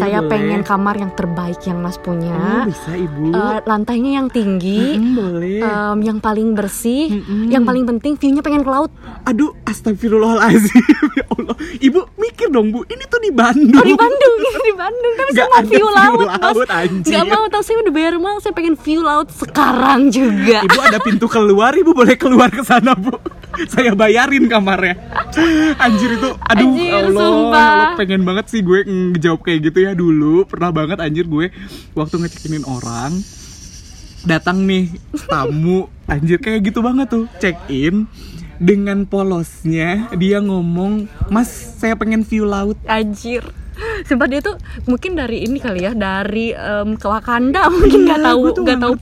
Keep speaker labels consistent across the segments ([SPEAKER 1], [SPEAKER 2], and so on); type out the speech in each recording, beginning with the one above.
[SPEAKER 1] saya
[SPEAKER 2] boleh.
[SPEAKER 1] pengen kamar yang terbaik yang Mas
[SPEAKER 2] Oh,
[SPEAKER 1] punya.
[SPEAKER 2] bisa ibu.
[SPEAKER 1] Eh, lantainya yang tinggi,
[SPEAKER 2] Mm, boleh.
[SPEAKER 1] em, yang paling bersih,
[SPEAKER 2] Mm-mm.
[SPEAKER 1] yang paling penting view-nya pengen ke laut.
[SPEAKER 2] Aduh, astagfirullahalazim. ya Allah. Ibu mikir dong, Bu. Ini tuh di Bandung.
[SPEAKER 1] Oh di Bandung, di Bandung. Tapi saya mau view
[SPEAKER 2] view
[SPEAKER 1] laut, Mas.
[SPEAKER 2] laut, anjir.
[SPEAKER 1] Nggak mau, tahu saya udah bayar mahal. Saya pengen view laut sekarang juga.
[SPEAKER 2] Ibu ada pintu keluar, Ibu boleh keluar ke sana, Bu. Saya bayarin kamarnya. Anjir itu, aduh
[SPEAKER 1] Anjir,
[SPEAKER 2] Allah,
[SPEAKER 1] sumpah.
[SPEAKER 2] Allah, pengen banget sih gue ngejawab kayak gitu ya dulu. Pernah banget anjir gue waktu ngecekinin orang datang nih tamu anjir kayak gitu banget tuh check in dengan polosnya dia ngomong mas saya pengen view laut
[SPEAKER 1] Anjir. Sumpah dia tuh mungkin dari ini kali ya, dari em, ke Wakanda mungkin nggak
[SPEAKER 2] Iya,
[SPEAKER 1] tahu nggak tahu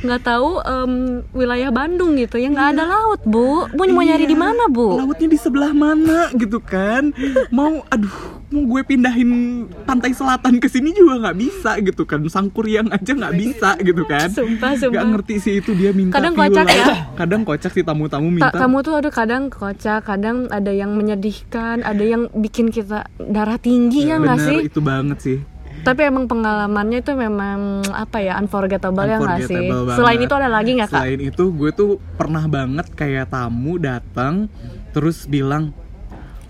[SPEAKER 1] nggak tahu em, wilayah Bandung gitu ya nggak ada laut bu. Bu mau nyari
[SPEAKER 2] Iya,
[SPEAKER 1] di mana bu?
[SPEAKER 2] Lautnya di sebelah mana gitu kan? Mau aduh, mau gue pindahin pantai selatan ke sini juga nggak bisa gitu kan. Sangkuriang aja nggak bisa gitu kan.
[SPEAKER 1] Sumpah, sumpah.
[SPEAKER 2] Nggak ngerti sih itu dia minta
[SPEAKER 1] Kadang
[SPEAKER 2] view
[SPEAKER 1] kocak ya.
[SPEAKER 2] Kadang kocak sih tamu-tamu
[SPEAKER 1] Ta-
[SPEAKER 2] minta.
[SPEAKER 1] kamu tuh aduh kadang kocak, kadang ada yang menyedihkan, ada yang bikin kita darah tinggi ya nggak
[SPEAKER 2] Bener,
[SPEAKER 1] sih?
[SPEAKER 2] itu banget sih.
[SPEAKER 1] Tapi emang pengalamannya itu memang apa ya unforgettable, ya nggak sih?
[SPEAKER 2] Unforgettable banget.
[SPEAKER 1] Selain itu ada lagi nggak kak?
[SPEAKER 2] Selain itu gue tuh pernah banget kayak tamu datang terus bilang,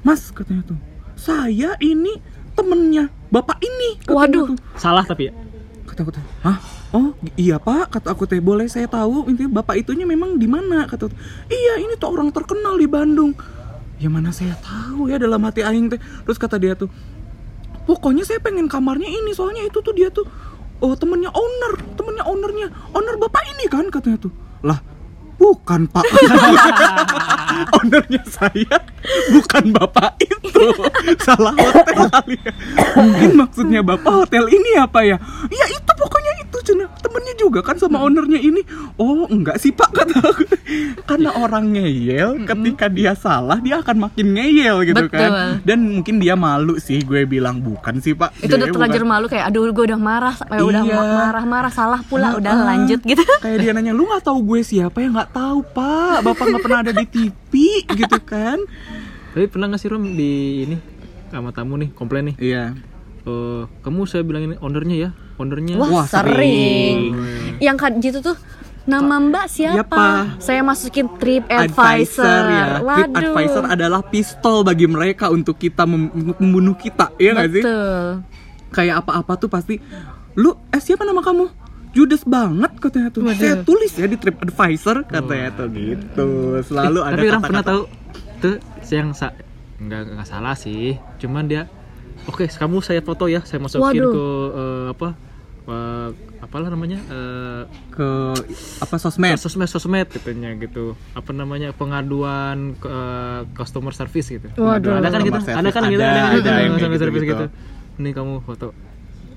[SPEAKER 2] Mas katanya tuh, saya ini temennya bapak ini. katanya
[SPEAKER 1] Waduh.
[SPEAKER 2] tuh.
[SPEAKER 3] Salah tapi ya.
[SPEAKER 2] kata aku hah oh iya pak kata aku teh boleh saya tahu intinya bapak itunya memang di mana kata aku, iya ini tuh orang terkenal di Bandung ya mana saya tahu ya dalam hati aing teh terus kata dia tuh pokoknya saya pengen kamarnya ini soalnya itu tuh dia tuh oh temennya owner temennya ownernya owner bapak ini kan katanya tuh lah bukan pak. Ownernya saya bukan bapak itu. Salah hotel kali ya. Mungkin maksudnya bapak hotel ini apa ya? Ya itu pokoknya itu cina temennya juga kan sama ownernya ini. Oh enggak sih pak kata aku. Karena orang ngeyel ketika dia salah dia akan makin ngeyel gitu
[SPEAKER 1] Betul.
[SPEAKER 2] kan dan mungkin dia malu sih gue bilang bukan sih pak.
[SPEAKER 1] Itu udah terlanjur
[SPEAKER 2] bukan."
[SPEAKER 1] malu kayak aduh gue udah marah eh, udah
[SPEAKER 2] Iya.
[SPEAKER 1] marah-marah salah pula udah
[SPEAKER 2] Heeh.
[SPEAKER 1] lanjut gitu.
[SPEAKER 2] Kayak dia nanya lu nggak tahu gue siapa ya? Nggak tahu pak. Bapak nggak pernah ada di TV gitu kan.
[SPEAKER 3] Tapi pernah nggak sih Rom di ini sama tamu nih komplain nih.
[SPEAKER 2] iya.
[SPEAKER 3] Eh, kamu saya bilangin ownernya ya,
[SPEAKER 1] wah,
[SPEAKER 2] Wah,
[SPEAKER 1] sering.
[SPEAKER 2] sering.
[SPEAKER 1] yang kan gitu tuh nama mbak siapa?
[SPEAKER 2] Siapa?
[SPEAKER 1] saya masukin trip
[SPEAKER 2] advisor
[SPEAKER 1] advisor,
[SPEAKER 2] ya. Trip
[SPEAKER 1] waduh.
[SPEAKER 2] advisor adalah pistol bagi mereka untuk kita mem- membunuh kita ya nggak sih? Kayak apa-apa tuh pasti lu eh siapa nama kamu? Judes banget katanya tuh. Saya tulis ya di trip advisor katanya tuh gitu. Selalu ada
[SPEAKER 3] Tapi orang pernah tahu tuh yang sa nggak nggak salah sih, cuman dia oke kamu saya foto ya, saya masukin
[SPEAKER 1] Waduh.
[SPEAKER 3] ke eh, apa eh, apalah namanya eh,
[SPEAKER 2] ke apa sosmed?
[SPEAKER 3] sosmed sosmed katanya gitu. Apa namanya pengaduan ke eh, customer service gitu.
[SPEAKER 1] Waduh.
[SPEAKER 3] ada kan gitu? ada kan gitu
[SPEAKER 2] Ada,
[SPEAKER 3] ada,
[SPEAKER 2] ada
[SPEAKER 3] gitu, customer service
[SPEAKER 2] gitu-gitu.
[SPEAKER 3] gitu. Ini kamu foto.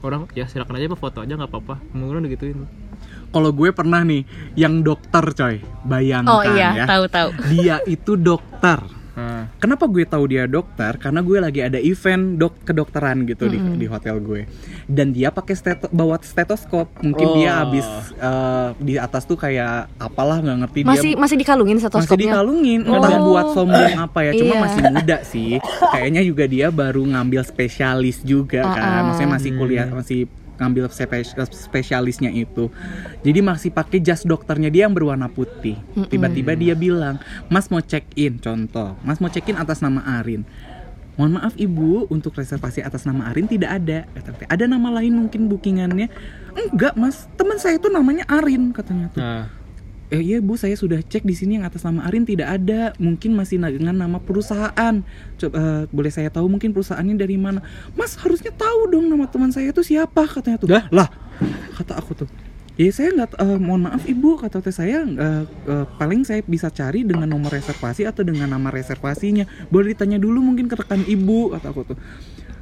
[SPEAKER 3] Orang ya silakan aja apa foto aja nggak apa-apa. Mungkin udah gituin
[SPEAKER 2] kalau gue pernah nih yang dokter coy. Bayangkan
[SPEAKER 1] oh iya.
[SPEAKER 2] ya.
[SPEAKER 1] Tahu tahu.
[SPEAKER 2] Dia itu dokter
[SPEAKER 3] nah,
[SPEAKER 2] Kenapa gue tahu dia dokter? Karena gue lagi ada event dok kedokteran gitu di, di hotel gue. Dan dia pakai steto, bawa stetoskop. Mungkin dia
[SPEAKER 3] Oh.
[SPEAKER 2] habis eh, di atas tuh kayak apalah nggak ngerti
[SPEAKER 1] masih
[SPEAKER 2] dia
[SPEAKER 1] masih dikalungin
[SPEAKER 2] masih
[SPEAKER 1] stetoskopnya
[SPEAKER 2] dikalungin
[SPEAKER 1] Oh.
[SPEAKER 2] entah buat sombong apa ya cuma
[SPEAKER 1] Iya.
[SPEAKER 2] masih muda sih kayaknya juga dia baru ngambil spesialis juga kan
[SPEAKER 1] Uh-uh.
[SPEAKER 2] maksudnya masih kuliah masih ngambil spe- spesialisnya itu. Jadi masih pakai jas dokternya dia yang berwarna putih. Tiba-tiba dia bilang mas mau check in contoh. Mas mau check in atas nama Arin. Mohon maaf ibu, untuk reservasi atas nama Arin tidak ada. Ada nama lain mungkin bookingannya? Enggak mas, teman saya itu namanya Arin katanya tuh.
[SPEAKER 3] Nah
[SPEAKER 2] eh iya bu saya sudah cek di sini yang atas nama Arin tidak ada. Mungkin masih dengan nama perusahaan. Coba eh, boleh saya tahu mungkin perusahaannya dari mana? Mas harusnya tahu dong nama teman saya itu siapa katanya tuh.
[SPEAKER 3] Dah?
[SPEAKER 2] lah. Kata aku tuh. Ya saya nggak eh, mohon maaf ibu kata teh saya eh, eh, paling saya bisa cari dengan nomor reservasi atau dengan nama reservasinya. Boleh ditanya dulu mungkin ke rekan ibu kata aku tuh.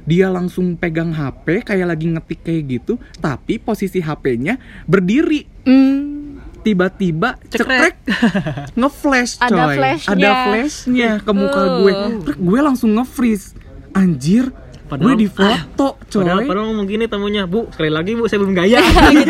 [SPEAKER 2] Dia langsung pegang HP kayak lagi ngetik kayak gitu tapi posisi HP-nya berdiri.
[SPEAKER 1] Hmm.
[SPEAKER 2] Tiba-tiba
[SPEAKER 3] Cekrek.
[SPEAKER 2] cekrek ngeflash coy
[SPEAKER 1] Ada flashnya.
[SPEAKER 2] ada flashnya ke muka
[SPEAKER 1] Uh.
[SPEAKER 2] gue Terus gue langsung nge-freeze anjir
[SPEAKER 3] Padahal-
[SPEAKER 2] gue difoto coy.
[SPEAKER 3] Padahal, padahal ngomong gini tamunya, Bu, sekali lagi Bu, saya belum gaya.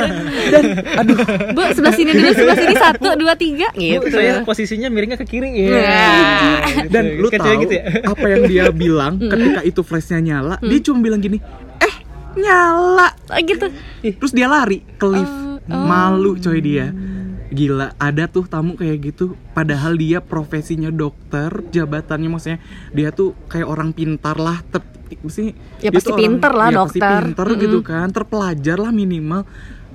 [SPEAKER 2] Dan aduh,
[SPEAKER 1] Bu, sebelah sini dulu, sebelah sini satu, dua, tiga,
[SPEAKER 3] Bu,
[SPEAKER 1] gitu.
[SPEAKER 3] saya posisinya miringnya ke kiri. Iya.
[SPEAKER 1] Nah.
[SPEAKER 3] Gitu.
[SPEAKER 2] dan lu
[SPEAKER 3] Kan
[SPEAKER 2] tahu
[SPEAKER 3] gitu ya?
[SPEAKER 2] apa yang dia bilang ketika itu flashnya nyala, dia cuma bilang gini, eh nyala.
[SPEAKER 1] Oh, gitu.
[SPEAKER 2] Terus dia lari ke lift,
[SPEAKER 1] Oh,
[SPEAKER 2] malu coy dia. Gila, ada tuh tamu kayak gitu. Padahal dia profesinya dokter, jabatannya maksudnya dia tuh kayak orang pintar lah, ter mesti
[SPEAKER 1] Ya,
[SPEAKER 2] dia
[SPEAKER 1] pasti
[SPEAKER 2] orang-
[SPEAKER 1] pinter lah,
[SPEAKER 2] ya, pasti
[SPEAKER 1] dokter.
[SPEAKER 2] pinter
[SPEAKER 1] Mm-mm.
[SPEAKER 2] gitu kan, terpelajar lah minimal.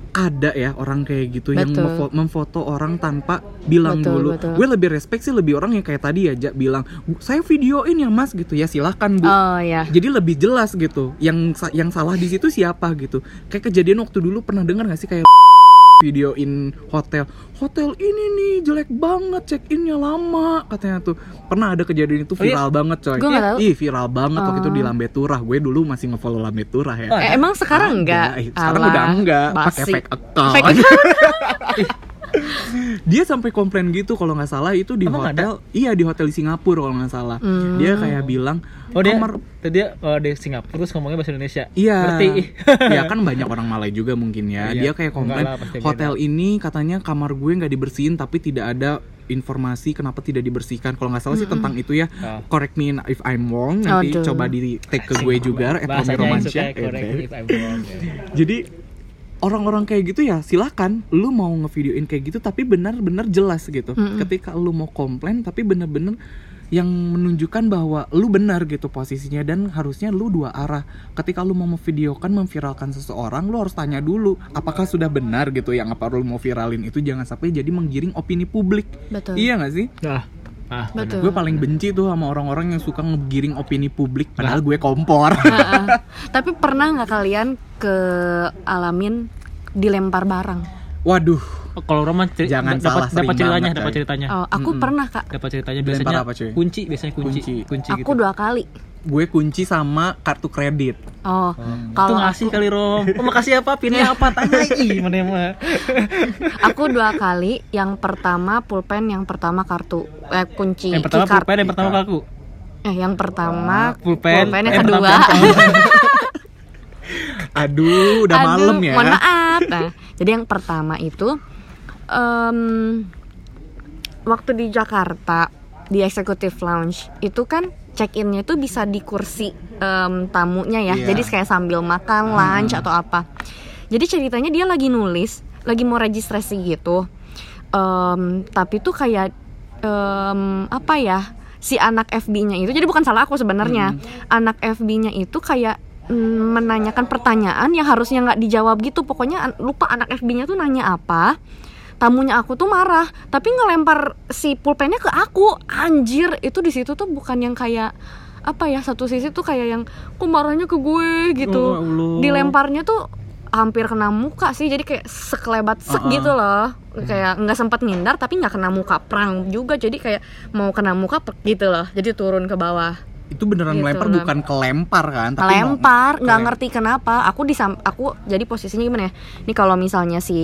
[SPEAKER 2] Ada ya orang kayak gitu yang
[SPEAKER 1] Betul.
[SPEAKER 2] memfo- memfoto orang tanpa bilang
[SPEAKER 1] Betul,
[SPEAKER 2] dulu.
[SPEAKER 1] betul.
[SPEAKER 2] Gue lebih respect sih lebih orang yang kayak tadi ya, Ja, bilang saya videoin ya mas gitu ya silahkan bu.
[SPEAKER 1] Oh, ya.
[SPEAKER 2] Jadi lebih jelas gitu. Yang yang salah di situ siapa gitu. Kayak kejadian waktu dulu pernah dengar gak sih kayak videoin hotel. Hotel ini nih jelek banget, check innya lama katanya tuh. Pernah ada kejadian itu
[SPEAKER 3] Oh, iya?
[SPEAKER 2] viral banget coy.
[SPEAKER 1] Gua nggak tahu.
[SPEAKER 2] Ih, viral banget waktu itu
[SPEAKER 1] Oh.
[SPEAKER 2] di Lambe Turah. Gue dulu masih nge-follow Lambe Turah ya.
[SPEAKER 3] Oh,
[SPEAKER 1] Eh, emang sekarang enggak?
[SPEAKER 2] Sekarang
[SPEAKER 1] Alah,
[SPEAKER 2] udah enggak, pakai fake account.
[SPEAKER 1] Fake
[SPEAKER 2] dia sampai komplain gitu kalau nggak salah itu di
[SPEAKER 3] Emang
[SPEAKER 2] hotel iya di hotel di Singapura kalau nggak salah
[SPEAKER 1] Hmm.
[SPEAKER 2] dia kayak bilang
[SPEAKER 3] Oh dia,
[SPEAKER 2] kamar
[SPEAKER 3] tadi dia oh, di Singapura terus ngomongnya bahasa Indonesia.
[SPEAKER 2] Iya.
[SPEAKER 3] Berarti
[SPEAKER 2] ya kan banyak orang Malay juga mungkin ya.
[SPEAKER 3] Iya,
[SPEAKER 2] Dia kayak komplain
[SPEAKER 3] lah, pasti beda.
[SPEAKER 2] hotel ini katanya kamar gue nggak dibersihin tapi tidak ada informasi kenapa tidak dibersihkan. Kalau nggak salah sih tentang itu ya.
[SPEAKER 3] Oh.
[SPEAKER 2] Correct me if I'm wrong. Nanti
[SPEAKER 1] Aduh.
[SPEAKER 2] coba di take ke gue juga at Romansyah.
[SPEAKER 3] wrong. ya.
[SPEAKER 2] Jadi orang-orang kayak gitu ya silakan lu mau ngevideoin kayak gitu tapi benar-benar jelas gitu.
[SPEAKER 1] Mm-mm.
[SPEAKER 2] Ketika lu mau komplain tapi benar-benar yang menunjukkan bahwa lu benar gitu posisinya dan harusnya lu dua arah. Ketika lu mau memvideokan memviralkan seseorang, lu harus tanya dulu apakah sudah benar gitu yang apa lu mau viralin itu jangan sampai jadi menggiring opini publik.
[SPEAKER 1] Betul.
[SPEAKER 2] Iya gak sih?
[SPEAKER 3] Nah, ah.
[SPEAKER 1] Betul.
[SPEAKER 2] Gue paling benci tuh sama orang-orang yang suka ngegiring opini publik padahal gue kompor.
[SPEAKER 1] Heeh. Tapi pernah nggak kalian ke alamin dilempar barang?
[SPEAKER 2] Waduh,
[SPEAKER 3] Kalau Roman ceri-
[SPEAKER 2] Jangan
[SPEAKER 3] dapat dapat ceritanya, dapat ceritanya.
[SPEAKER 1] Oh, aku
[SPEAKER 2] Mm-mm.
[SPEAKER 1] pernah kak.
[SPEAKER 3] Dapat ceritanya
[SPEAKER 2] Dilempar
[SPEAKER 3] biasanya
[SPEAKER 2] apa, cuy?
[SPEAKER 3] kunci, biasanya kunci.
[SPEAKER 2] Kunci.
[SPEAKER 3] Kunci,
[SPEAKER 1] Aku
[SPEAKER 3] gitu.
[SPEAKER 1] dua kali.
[SPEAKER 2] gue kunci sama kartu kredit.
[SPEAKER 1] Oh,
[SPEAKER 3] Itu
[SPEAKER 1] kalau
[SPEAKER 3] ngasih
[SPEAKER 1] aku,
[SPEAKER 3] kali Rom. Oh, makasih apa? Pinnya apa? Tanya lagi. Mana mah.
[SPEAKER 1] aku dua kali. Yang pertama pulpen, yang pertama kartu eh, kunci
[SPEAKER 3] Yang pertama
[SPEAKER 1] keycard.
[SPEAKER 3] pulpen, yang pertama kartu.
[SPEAKER 1] Eh, yang pertama
[SPEAKER 3] Pulpen,
[SPEAKER 1] yang
[SPEAKER 3] yang
[SPEAKER 1] kedua.
[SPEAKER 2] Aduh, udah
[SPEAKER 1] Aduh,
[SPEAKER 2] malam ya.
[SPEAKER 1] Mohon maaf. Nah, jadi yang pertama itu em, waktu di Jakarta di Executive Lounge itu kan check-innya itu bisa di kursi em, tamunya ya.
[SPEAKER 2] Iya.
[SPEAKER 1] Jadi kayak sambil makan lunch atau apa. Jadi ceritanya dia lagi nulis, lagi mau registrasi gitu. Em, tapi tuh kayak em, apa ya? Si anak FB-nya itu jadi bukan salah aku sebenarnya. Anak FB-nya itu kayak menanyakan pertanyaan yang harusnya nggak dijawab gitu. Pokoknya lupa anak FB-nya tuh nanya apa. Tamunya aku tuh marah, tapi ngelempar si pulpennya ke aku. Anjir, itu di situ tuh bukan yang kayak apa ya satu sisi tuh kayak yang kok marahnya ke gue gitu.
[SPEAKER 2] Oh, Allah.
[SPEAKER 1] Dilemparnya tuh hampir kena muka sih jadi kayak sekelebat sek
[SPEAKER 2] Uh-uh.
[SPEAKER 1] gitu loh kayak nggak sempat ngindar tapi nggak kena muka perang juga jadi kayak mau kena muka gitu loh jadi turun ke bawah
[SPEAKER 2] Itu beneran
[SPEAKER 1] Gitu,
[SPEAKER 2] melempar
[SPEAKER 1] Lem.
[SPEAKER 2] bukan kelempar kan? Tapi mau-
[SPEAKER 1] lempar nggak
[SPEAKER 2] kelem-
[SPEAKER 1] ngerti kenapa aku di aku jadi posisinya gimana ya ini kalau misalnya si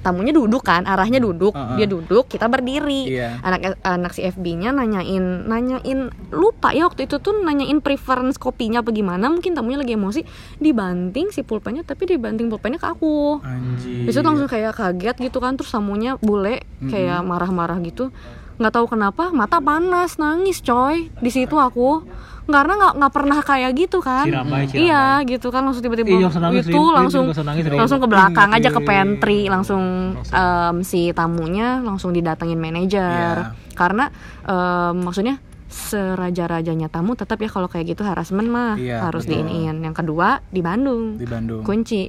[SPEAKER 1] tamunya duduk kan arahnya duduk
[SPEAKER 2] Uh-uh.
[SPEAKER 1] dia duduk kita berdiri
[SPEAKER 2] Iya.
[SPEAKER 1] anak anak si FB-nya nanyain nanyain lupa ya waktu itu tuh nanyain preference kopinya apa gimana mungkin tamunya lagi emosi dibanting si pulpennya tapi dibanting pulpennya ke aku
[SPEAKER 2] Anjir.
[SPEAKER 1] Besok langsung kayak kaget gitu kan terus tamunya bule kayak marah-marah gitu nggak tahu kenapa mata panas nangis coy. Di situ aku. Karena nggak nggak pernah kayak gitu kan.
[SPEAKER 3] Ramai, si
[SPEAKER 1] iya gitu kan. Langsung tiba-tiba
[SPEAKER 3] Iya,
[SPEAKER 1] itu.
[SPEAKER 3] Rin,
[SPEAKER 1] langsung
[SPEAKER 3] langsung nangis,
[SPEAKER 1] langsung ke belakang aja ke pantry. langsung. em, si tamunya langsung didatengin manajer.
[SPEAKER 2] Iya.
[SPEAKER 1] karena em, maksudnya seraja-rajanya tamu tetap ya kalau kayak gitu harassment mah
[SPEAKER 2] Iya,
[SPEAKER 1] harus
[SPEAKER 2] betul.
[SPEAKER 1] diiniin. Yang kedua di Bandung.
[SPEAKER 2] Di Bandung.
[SPEAKER 1] kunci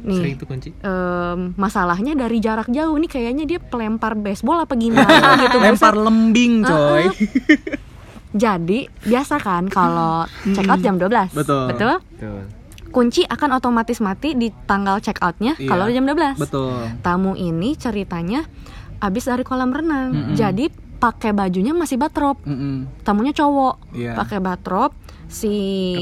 [SPEAKER 1] nih
[SPEAKER 3] Sering tuh kunci.
[SPEAKER 1] em, masalahnya dari jarak jauh nih kayaknya dia pelempar baseball apa gimana gitu
[SPEAKER 2] Lempar lembing, coy.
[SPEAKER 1] jadi biasa kan kalau check out jam 12
[SPEAKER 2] Betul.
[SPEAKER 1] betul
[SPEAKER 3] Tuh.
[SPEAKER 1] kunci akan otomatis mati di tanggal check outnya
[SPEAKER 2] Iya.
[SPEAKER 1] kalau jam 12
[SPEAKER 2] Betul.
[SPEAKER 1] tamu ini ceritanya abis dari kolam renang
[SPEAKER 2] Mm-mm.
[SPEAKER 1] jadi pakai bajunya masih batrop
[SPEAKER 2] Mm-mm.
[SPEAKER 1] tamunya cowok
[SPEAKER 2] Iya.
[SPEAKER 1] pakai batrop si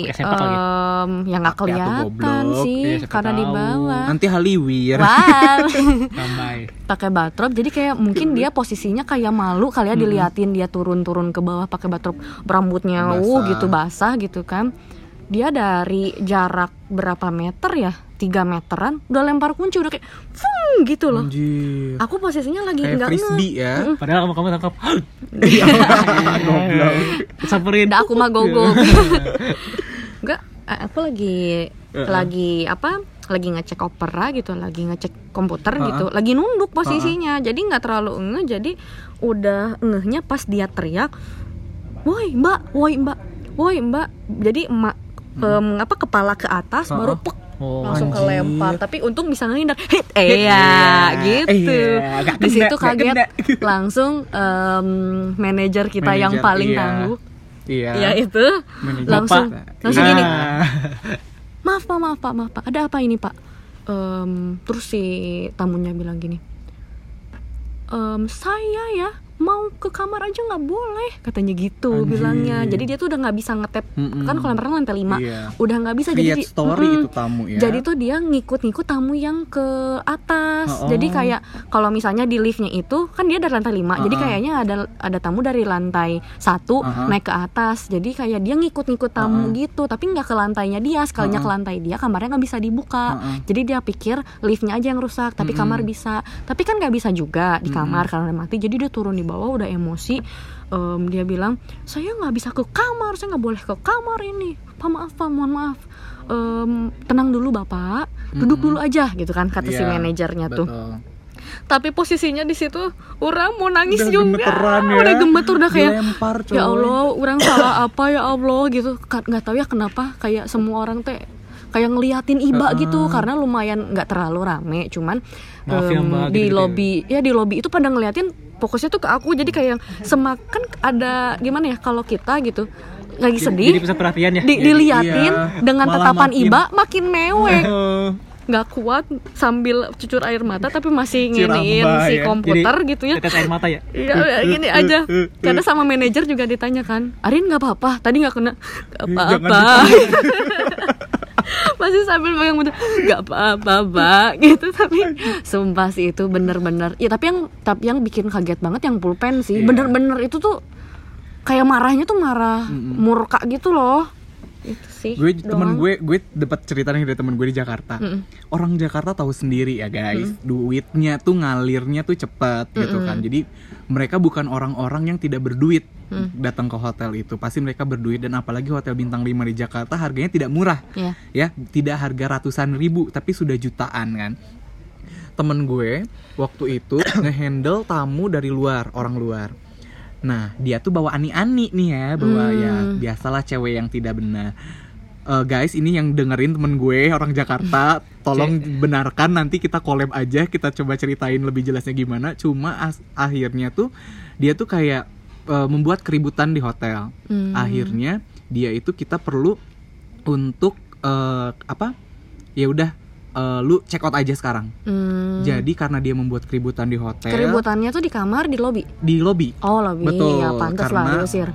[SPEAKER 1] em, yang nggak kelihatan
[SPEAKER 2] goblok.
[SPEAKER 1] sih
[SPEAKER 3] siapa
[SPEAKER 1] karena di
[SPEAKER 3] tahu.
[SPEAKER 1] bawah
[SPEAKER 2] Nanti Haliwir.
[SPEAKER 1] pakai batrop jadi kayak mungkin dia posisinya kayak malu kali ya diliatin dia turun-turun ke bawah pakai batrop rambutnya uh gitu basah gitu kan dia dari jarak berapa meter ya? 3 meteran udah lempar kunci udah kayak fung gitu loh.
[SPEAKER 2] Anjir.
[SPEAKER 1] Aku posisinya lagi
[SPEAKER 2] Kayak
[SPEAKER 1] nggak ngeh.
[SPEAKER 2] frisbee ya.
[SPEAKER 3] Padahal kamu kamu tangkap.
[SPEAKER 2] Goblok.
[SPEAKER 3] Samperin.
[SPEAKER 1] Udah aku mah gogok. Enggak, eh, aku lagi
[SPEAKER 2] Heeh.
[SPEAKER 1] lagi apa? Lagi ngecek opera gitu, lagi ngecek komputer
[SPEAKER 2] Heeh.
[SPEAKER 1] gitu, lagi nunduk posisinya. Jadi nggak terlalu ngeh, jadi udah ngehnya pas dia teriak, "Woi, Mbak, woi, Mbak. Woi, Mbak." Jadi emak em, apa kepala ke atas
[SPEAKER 2] Heeh.
[SPEAKER 1] baru pek
[SPEAKER 3] Oh,
[SPEAKER 1] langsung
[SPEAKER 2] anjir.
[SPEAKER 1] kelempar. Tapi untung bisa ngehindar. Hit eh ya gitu.
[SPEAKER 2] Iya,
[SPEAKER 1] di situ kaget. langsung em, manajer kita yang
[SPEAKER 2] Manajer,
[SPEAKER 1] paling
[SPEAKER 2] iya.
[SPEAKER 1] tangguh.
[SPEAKER 2] Iya.
[SPEAKER 1] ya itu.
[SPEAKER 2] Manajer.
[SPEAKER 1] langsung
[SPEAKER 2] Bapak.
[SPEAKER 1] langsung gini. Maaf pak maaf pak maaf pak. Ada apa ini pak? Em, terus si tamunya bilang gini. "Em, saya ya mau ke kamar aja nggak boleh katanya gitu
[SPEAKER 2] Anjir.
[SPEAKER 1] bilangnya jadi dia tuh udah nggak bisa ngetep
[SPEAKER 2] Mm-mm.
[SPEAKER 1] kan kalau lemparnya lantai lima
[SPEAKER 2] Iya.
[SPEAKER 1] udah nggak bisa jadi
[SPEAKER 2] Create
[SPEAKER 1] di-
[SPEAKER 2] story
[SPEAKER 1] Mm-mm.
[SPEAKER 2] itu tamu ya.
[SPEAKER 1] jadi tuh dia ngikut-ngikut tamu yang ke atas.
[SPEAKER 2] Oh.
[SPEAKER 1] Jadi kayak kalau misalnya di liftnya itu kan dia dari lantai 5 Jadi
[SPEAKER 2] Uh-uh.
[SPEAKER 1] kayaknya ada ada tamu dari lantai satu
[SPEAKER 2] Uh-uh.
[SPEAKER 1] naik ke atas. Jadi kayak dia ngikut-ngikut tamu
[SPEAKER 2] Uh-uh.
[SPEAKER 1] gitu, tapi nggak ke lantainya dia. Sekalinya ke
[SPEAKER 2] Uh-uh.
[SPEAKER 1] lantai dia kamarnya nggak bisa dibuka.
[SPEAKER 2] Uh-uh.
[SPEAKER 1] Jadi dia pikir liftnya aja yang rusak, tapi
[SPEAKER 2] Mm-mm.
[SPEAKER 1] kamar bisa. Tapi kan nggak bisa juga di kamar karena udah mati. Jadi dia turun di bawah udah emosi. Em, dia bilang saya nggak bisa ke kamar, saya nggak boleh ke kamar ini. Pak maaf, pak, mohon maaf. Em, tenang dulu bapak, duduk dulu aja gitu kan kata si
[SPEAKER 2] Iya,
[SPEAKER 1] manajernya tuh. Tapi posisinya di situ orang mau nangis
[SPEAKER 2] Udah
[SPEAKER 1] juga,
[SPEAKER 2] gemeteran ya.
[SPEAKER 1] udah gemeter udah kayak
[SPEAKER 2] Dilempar,
[SPEAKER 1] ya Allah, orang salah apa ya Allah gitu. Nggak tahu ya kenapa kayak semua orang teh kayak ngeliatin iba gitu karena lumayan nggak terlalu rame, cuman
[SPEAKER 3] Maaf ya,
[SPEAKER 1] em,
[SPEAKER 3] Mbak,
[SPEAKER 1] di
[SPEAKER 3] gitu-gitu ya.
[SPEAKER 1] lobby ya di lobby itu pada ngeliatin fokusnya tuh ke aku jadi kayak semakan ada gimana ya kalau kita gitu lagi sedih
[SPEAKER 3] Jadi pusat perhatian ya.
[SPEAKER 1] di- diliatin
[SPEAKER 2] iya,
[SPEAKER 1] dengan tatapan
[SPEAKER 2] makin-
[SPEAKER 1] iba makin mewek nggak kuat sambil cucur air mata tapi masih
[SPEAKER 2] Ciramba
[SPEAKER 1] nginiin si
[SPEAKER 2] ya.
[SPEAKER 1] komputer gitu ya
[SPEAKER 3] Tetes air mata ya.
[SPEAKER 1] Iya, ya, gini aja. Karena sama manajer juga ditanya kan, Arin nggak apa-apa. Tadi nggak kena, apa-apa. Masih sambil pegang betul, nggak apa-apa, Pak. Gitu tapi sumpah sih itu bener-bener. Ya tapi yang tapi yang bikin kaget banget yang pulpen sih.
[SPEAKER 2] Iya.
[SPEAKER 1] Bener-bener itu tuh kayak marahnya tuh marah murka gitu loh. Itu sih.
[SPEAKER 2] gue temen gue gue dapat cerita nih dari temen gue di Jakarta
[SPEAKER 1] Mm-mm.
[SPEAKER 2] orang Jakarta tahu sendiri ya guys duitnya tuh ngalirnya tuh cepet gitu kan jadi mereka bukan orang-orang yang tidak berduit
[SPEAKER 1] Mm.
[SPEAKER 2] datang ke hotel itu pasti mereka berduit dan apalagi hotel bintang 5 di Jakarta harganya tidak murah
[SPEAKER 1] Iya.
[SPEAKER 2] ya tidak harga ratusan ribu tapi sudah jutaan kan temen gue waktu itu ngehandle tamu dari luar orang luar nah dia tuh bawa ani-ani nih ya bawa
[SPEAKER 1] Hmm.
[SPEAKER 2] ya biasalah cewek yang tidak benar Eh, guys ini yang dengerin temen gue orang Jakarta tolong benarkan nanti kita collab aja kita coba ceritain lebih jelasnya gimana cuma as- akhirnya tuh dia tuh kayak eh, membuat keributan di hotel
[SPEAKER 1] Hmm.
[SPEAKER 2] akhirnya dia itu kita perlu untuk eh, apa ya udah eh, lu check out aja sekarang
[SPEAKER 1] Hmm.
[SPEAKER 2] jadi karena dia membuat keributan di hotel
[SPEAKER 1] Keributannya tuh di kamar, di lobby.
[SPEAKER 2] di lobby
[SPEAKER 1] Oh, lobby.
[SPEAKER 2] betul
[SPEAKER 1] Ya pantas lah
[SPEAKER 2] karena
[SPEAKER 1] diusir.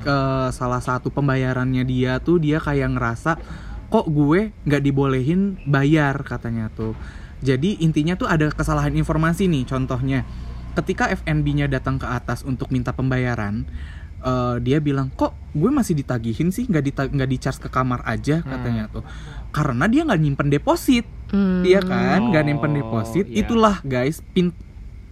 [SPEAKER 2] salah satu pembayarannya dia tuh dia kayak ngerasa kok gue nggak dibolehin bayar katanya tuh jadi intinya tuh ada kesalahan informasi nih contohnya ketika FNB-nya datang ke atas untuk minta pembayaran eh, dia bilang kok gue masih ditagihin sih nggak dita- nggak di charge ke kamar aja katanya tuh karena dia nggak nyimpen deposit
[SPEAKER 1] Hmm.
[SPEAKER 2] Iya kan, nggak nyimpen
[SPEAKER 3] Oh,
[SPEAKER 2] deposit.
[SPEAKER 3] iya.
[SPEAKER 2] Itulah guys, pin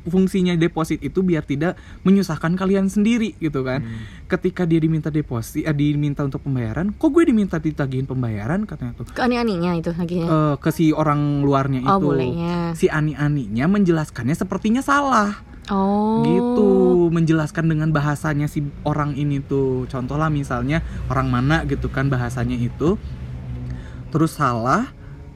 [SPEAKER 2] fungsinya deposit itu biar tidak menyusahkan kalian sendiri gitu kan.
[SPEAKER 3] Hmm.
[SPEAKER 2] Ketika dia diminta deposit, eh, diminta untuk pembayaran, kok gue diminta ditagihin pembayaran katanya tuh
[SPEAKER 1] Ke ani-aninya itu laginya.
[SPEAKER 2] Eh, ke si orang luarnya
[SPEAKER 1] oh,
[SPEAKER 2] itu.
[SPEAKER 1] bolehnya.
[SPEAKER 2] Si ani-aninya menjelaskannya sepertinya salah
[SPEAKER 1] Oh.
[SPEAKER 2] gitu menjelaskan dengan bahasanya si orang ini tuh contoh lah misalnya orang mana gitu kan bahasanya itu terus salah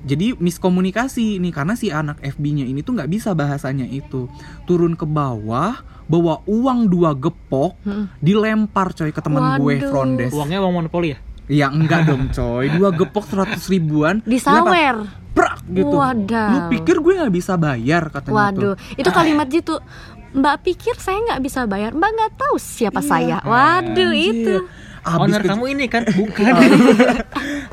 [SPEAKER 2] jadi miskomunikasi nih karena si anak FB-nya ini tuh nggak bisa bahasanya itu turun ke bawah bawa uang dua gepok
[SPEAKER 1] Mm.
[SPEAKER 2] dilempar coy ke teman gue
[SPEAKER 1] Waduh.
[SPEAKER 2] front desk
[SPEAKER 3] Uangnya uang monopoli ya?
[SPEAKER 2] ya enggak dong coy dua gepok seratus ribuan
[SPEAKER 1] Disawer.
[SPEAKER 2] dilempar, prak gitu
[SPEAKER 1] Wadaw.
[SPEAKER 2] lu pikir gue nggak bisa bayar katanya
[SPEAKER 1] Waduh,
[SPEAKER 2] tuh
[SPEAKER 1] itu kalimat gitu. Mbak pikir saya nggak bisa bayar. Mbak nggak tahu siapa
[SPEAKER 2] Iya.
[SPEAKER 1] saya. Waduh,
[SPEAKER 2] Anjir.
[SPEAKER 1] itu.
[SPEAKER 2] Abis
[SPEAKER 3] Owner kamu ini kan? Bukan.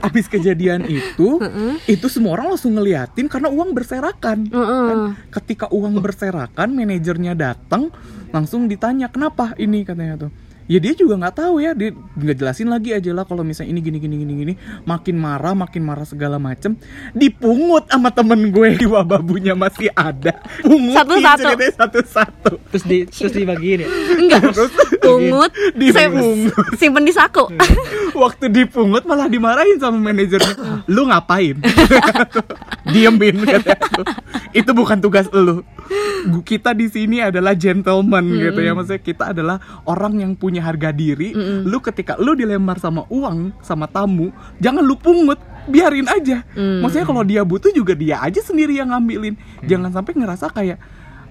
[SPEAKER 2] Abis kejadian itu, itu semua orang langsung ngeliatin karena uang berserakan. Kan, ketika uang berserakan, manajernya datang, langsung ditanya kenapa ini katanya tuh. Ya dia juga nggak tahu ya. Dia nggak jelasin lagi aja lah kalau misalnya ini gini gini gini gini. Makin marah makin marah segala macem. Dipungut sama temen gue. Di babunya masih ada. Pungut
[SPEAKER 1] Satu-satu.
[SPEAKER 2] satu-satu.
[SPEAKER 3] Terus di terus dibagiin ya?
[SPEAKER 1] Enggak. Pungut
[SPEAKER 2] Di-
[SPEAKER 1] saya
[SPEAKER 2] dipungut.
[SPEAKER 1] simpen di saku.
[SPEAKER 2] Waktu dipungut malah dimarahin sama manajernya. Lu ngapain? Diemin katanya itu bukan tugas lu kita di sini adalah gentleman gitu ya. Maksudnya kita adalah orang yang punya harga diri. Lu ketika lu dilempar sama uang sama tamu jangan lu pungut. Biarin aja. Maksudnya kalau dia butuh juga dia aja sendiri yang ngambilin. Jangan sampai ngerasa kayak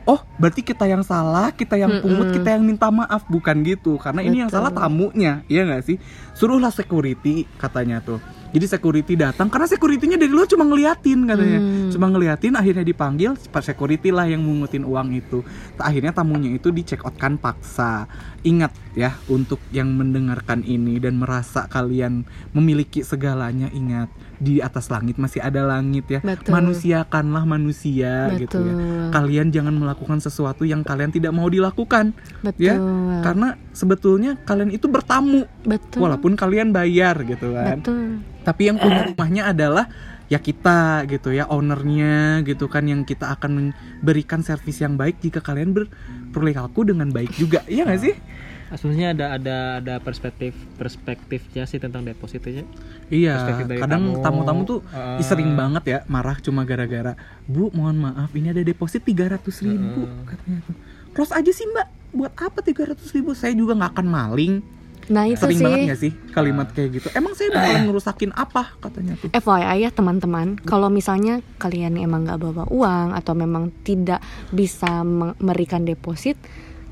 [SPEAKER 2] oh berarti kita yang salah kita yang pungut kita yang minta maaf. Bukan gitu karena ini yang salah tamunya iya nggak sih? Suruhlah security katanya tuh. Jadi security datang karena securitynya dari luar cuma ngeliatin katanya. Cuma ngeliatin akhirnya dipanggil pas security lah yang mungutin uang itu. Akhirnya tamunya itu di check out kan paksa. Ingat ya untuk yang mendengarkan ini dan merasa kalian memiliki segalanya ingat di atas langit masih ada langit ya.
[SPEAKER 1] Betul.
[SPEAKER 2] manusiakanlah manusia gitu ya.
[SPEAKER 1] Betul.
[SPEAKER 2] kalian jangan melakukan sesuatu yang kalian tidak mau dilakukan
[SPEAKER 1] Betul.
[SPEAKER 2] ya karena sebetulnya kalian itu bertamu
[SPEAKER 1] betul.
[SPEAKER 2] walaupun kalian bayar gitu kan.
[SPEAKER 1] Betul.
[SPEAKER 2] Tapi yang punya rumahnya adalah ya kita gitu ya ownernya gitu kan yang kita akan memberikan servis yang baik jika kalian berperilaku dengan baik juga iya nggak sih
[SPEAKER 3] Aslinya ada ada ada perspektif perspektifnya sih tentang depositnya.
[SPEAKER 2] Iya, kadang
[SPEAKER 3] tamu.
[SPEAKER 2] tamu-tamu tuh
[SPEAKER 3] Ah.
[SPEAKER 2] ih, sering banget ya marah cuma gara-gara Bu, mohon maaf, ini ada deposit 300 ribu katanya tuh. Close aja sih mbak, buat apa 300 ribu? Saya juga nggak akan maling.
[SPEAKER 1] nah itu
[SPEAKER 2] Sering
[SPEAKER 1] sih
[SPEAKER 2] banget gak sih kalimat kayak gitu? Emang saya bakalan ngerusakin apa katanya tuh?
[SPEAKER 1] FYI ya teman-teman, kalau misalnya kalian emang nggak bawa uang atau memang tidak bisa me- memberikan deposit,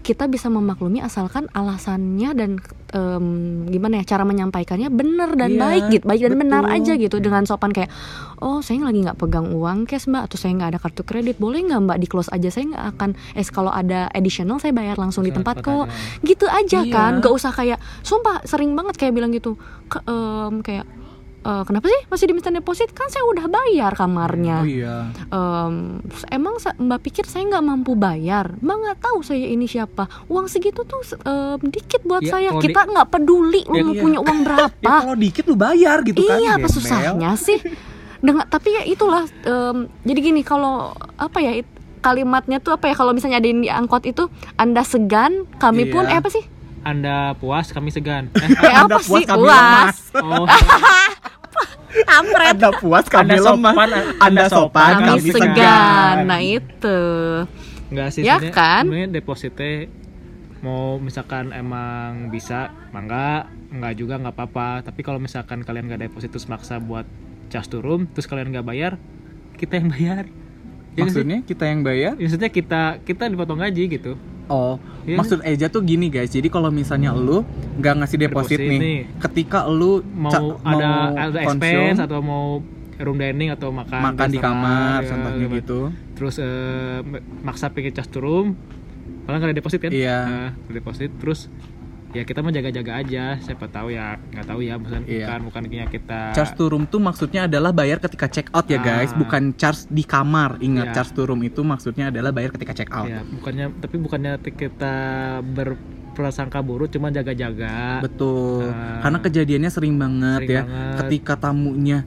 [SPEAKER 1] kita bisa memaklumi asalkan alasannya dan em, gimana ya cara menyampaikannya benar dan
[SPEAKER 2] Iya,
[SPEAKER 1] baik gitu, baik dan benar
[SPEAKER 2] betul.
[SPEAKER 1] aja gitu. Dengan sopan kayak, oh saya lagi nggak pegang uang cash mbak atau saya nggak ada kartu kredit, boleh nggak mbak di close aja? Saya nggak akan, eh kalau ada additional saya bayar langsung di tempat kok, gitu aja
[SPEAKER 2] Iya.
[SPEAKER 1] kan, nggak usah kayak, sumpah sering banget kayak bilang gitu, Ke- em, kayak "Eh, kenapa sih masih diminta deposit kan saya udah bayar kamarnya
[SPEAKER 2] Oh iya.
[SPEAKER 1] Em, emang mbak pikir saya nggak mampu bayar mbak nggak tahu saya ini siapa uang segitu tuh em, dikit buat
[SPEAKER 3] Ya,
[SPEAKER 1] saya kita nggak peduli lu
[SPEAKER 3] Ya,
[SPEAKER 1] mau
[SPEAKER 2] iya.
[SPEAKER 1] punya uang
[SPEAKER 2] Ya
[SPEAKER 1] berapa
[SPEAKER 2] kalau dikit lu bayar gitu kan.
[SPEAKER 1] iya apa susahnya sih dengan tapi ya itulah em, jadi gini kalau apa ya it- kalimatnya tuh apa ya kalau misalnya ada yang di angkot itu anda segan kami pun
[SPEAKER 2] Iya.
[SPEAKER 1] eh apa sih
[SPEAKER 3] Anda puas, kami segan. Eh,
[SPEAKER 1] eh
[SPEAKER 2] Anda
[SPEAKER 1] apa
[SPEAKER 2] puas,
[SPEAKER 1] sih
[SPEAKER 2] kami
[SPEAKER 1] puas
[SPEAKER 2] lemas.
[SPEAKER 3] oh,
[SPEAKER 1] kampret
[SPEAKER 2] Anda puas kami
[SPEAKER 3] Anda
[SPEAKER 2] lemah.
[SPEAKER 3] sopan,
[SPEAKER 2] Anda
[SPEAKER 3] Anda
[SPEAKER 2] sopan
[SPEAKER 1] kami
[SPEAKER 2] kami
[SPEAKER 1] segan
[SPEAKER 2] segan.
[SPEAKER 1] nah itu
[SPEAKER 3] Enggak sih
[SPEAKER 1] Ya kan?
[SPEAKER 3] sebenarnya depositnya mau misalkan emang bisa mangga enggak juga nggak apa-apa tapi kalau misalkan kalian nggak deposit terus maksa buat cas turun terus kalian nggak bayar kita yang bayar Ya?
[SPEAKER 2] Maksudnya kita yang bayar?
[SPEAKER 3] maksudnya kita kita dipotong gaji gitu
[SPEAKER 2] Oh,
[SPEAKER 3] Iya.
[SPEAKER 2] maksud Eja tuh gini guys. Jadi kalau misalnya lu nggak ngasih deposit
[SPEAKER 3] Deposit
[SPEAKER 2] nih,
[SPEAKER 3] nih.
[SPEAKER 2] ketika lu
[SPEAKER 3] mau ada ada expense atau mau room dining atau makan
[SPEAKER 2] makan di kamar,
[SPEAKER 3] ya,
[SPEAKER 2] contohnya gitu.
[SPEAKER 3] terus eh, maksa pengen cas turun malah nggak ada deposit kan
[SPEAKER 2] Iya.
[SPEAKER 3] Nah, nggak ada deposit terus ya kita mah jaga-jaga aja siapa tahu ya nggak tahu ya bukan
[SPEAKER 2] Iya.
[SPEAKER 3] bukan bukannya kita
[SPEAKER 2] Charge to room tuh maksudnya adalah bayar ketika check out ya guys,
[SPEAKER 3] Ah.
[SPEAKER 2] bukan charge di kamar. Ingat
[SPEAKER 3] Iya.
[SPEAKER 2] charge to room itu maksudnya adalah bayar ketika check out.
[SPEAKER 3] ya bukannya tapi bukannya kita berprasangka buruk cuma jaga-jaga
[SPEAKER 2] Betul.
[SPEAKER 3] Ah.
[SPEAKER 2] Karena kejadiannya sering banget
[SPEAKER 3] Sering
[SPEAKER 2] ya.
[SPEAKER 3] banget.
[SPEAKER 2] Ketika tamunya,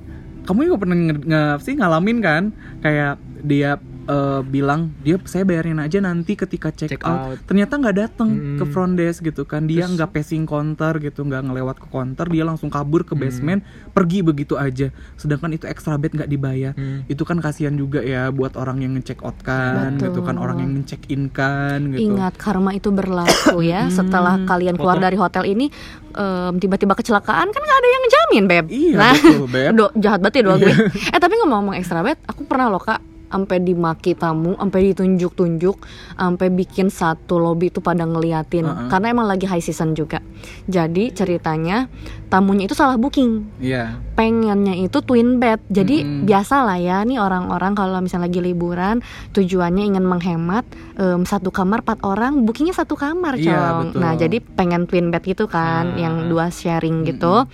[SPEAKER 2] kamu juga pernah nge, nge- sih ngalamin kan? Kayak dia eh, bilang dia saya bayarin aja nanti ketika check,
[SPEAKER 3] Check
[SPEAKER 2] out.
[SPEAKER 3] out.
[SPEAKER 2] Ternyata nggak datang
[SPEAKER 3] Mm-mm.
[SPEAKER 2] ke front desk gitu kan? Dia nggak passing counter gitu, nggak ngelewat ke counter, dia langsung kabur ke
[SPEAKER 3] Hmm.
[SPEAKER 2] basement, pergi begitu aja. Sedangkan itu extra bed nggak dibayar.
[SPEAKER 3] Hmm.
[SPEAKER 2] Itu kan kasihan juga ya buat orang yang nge-check out kan,
[SPEAKER 1] Betul.
[SPEAKER 2] gitu kan, orang yang nge-check in kan, gitu.
[SPEAKER 1] Ingat karma itu berlaku ya. Setelah kalian keluar dari hotel ini em, tiba-tiba kecelakaan kan nggak ada yang jamin beb.
[SPEAKER 2] Iya,
[SPEAKER 1] nah,
[SPEAKER 2] betul, Beb.
[SPEAKER 1] do- jahat banget ya doa gue. eh tapi ngomong-ngomong ekstra bed, aku pernah loh kak sampai dimaki tamu, sampai ditunjuk-tunjuk, sampai bikin satu lobby itu pada ngeliatin
[SPEAKER 2] Uh-uh.
[SPEAKER 1] karena emang lagi high season juga. Jadi ceritanya tamunya itu salah booking
[SPEAKER 2] Iya.
[SPEAKER 1] pengennya itu twin bed. Jadi
[SPEAKER 2] Mm-mm.
[SPEAKER 1] biasa lah ya nih orang-orang kalau misalnya lagi liburan tujuannya ingin menghemat em, satu kamar empat orang bookingnya satu kamar cong.
[SPEAKER 2] betul.
[SPEAKER 1] Nah jadi pengen twin bed gitu kan
[SPEAKER 3] Ah.
[SPEAKER 1] yang dua sharing gitu.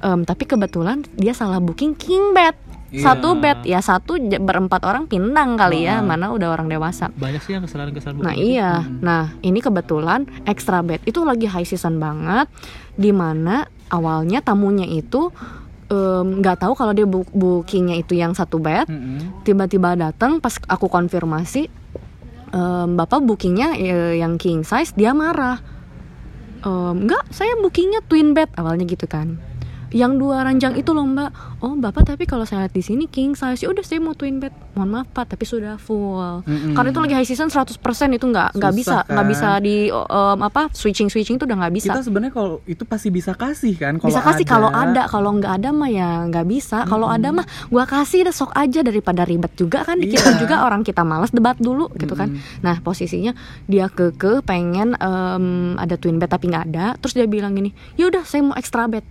[SPEAKER 1] Em, tapi kebetulan dia salah booking king bed.
[SPEAKER 2] Iya.
[SPEAKER 1] satu bed ya satu berempat orang pindang kali ya mana udah orang dewasa
[SPEAKER 3] banyak sih yang kesalahan-kesalahan
[SPEAKER 1] Nah
[SPEAKER 3] begitu.
[SPEAKER 1] iya, nah ini kebetulan extra bed itu lagi high season banget, di mana awalnya tamunya itu nggak tahu kalau dia bookingnya itu yang satu bed,
[SPEAKER 2] Mm-mm.
[SPEAKER 1] tiba-tiba datang pas aku konfirmasi, em, bapak bookingnya eh, yang king size, dia marah, Em, nggak, saya bookingnya twin bed awalnya gitu kan. Yang dua ranjang itu loh mbak. Oh bapak tapi kalau saya lihat di sini king size ya udah saya mau twin bed. Mohon maaf pak tapi sudah full.
[SPEAKER 2] Mm-mm.
[SPEAKER 1] karena itu lagi high season 100% itu nggak nggak bisa nggak
[SPEAKER 2] kan?
[SPEAKER 1] bisa di um, apa switching switching tuh udah nggak bisa.
[SPEAKER 2] Kita sebenarnya kalau itu pasti bisa kasih kan? Kalau
[SPEAKER 1] bisa kasih kalau ada. Kalau nggak ada mah ya nggak bisa. Kalau ada mah gua kasih deh sok aja daripada ribet juga kan? Kita
[SPEAKER 2] Iya.
[SPEAKER 1] juga orang kita malas debat dulu gitu kan? Nah posisinya dia keke pengen em, ada twin bed tapi nggak ada. Terus dia bilang gini yaudah saya mau extra bed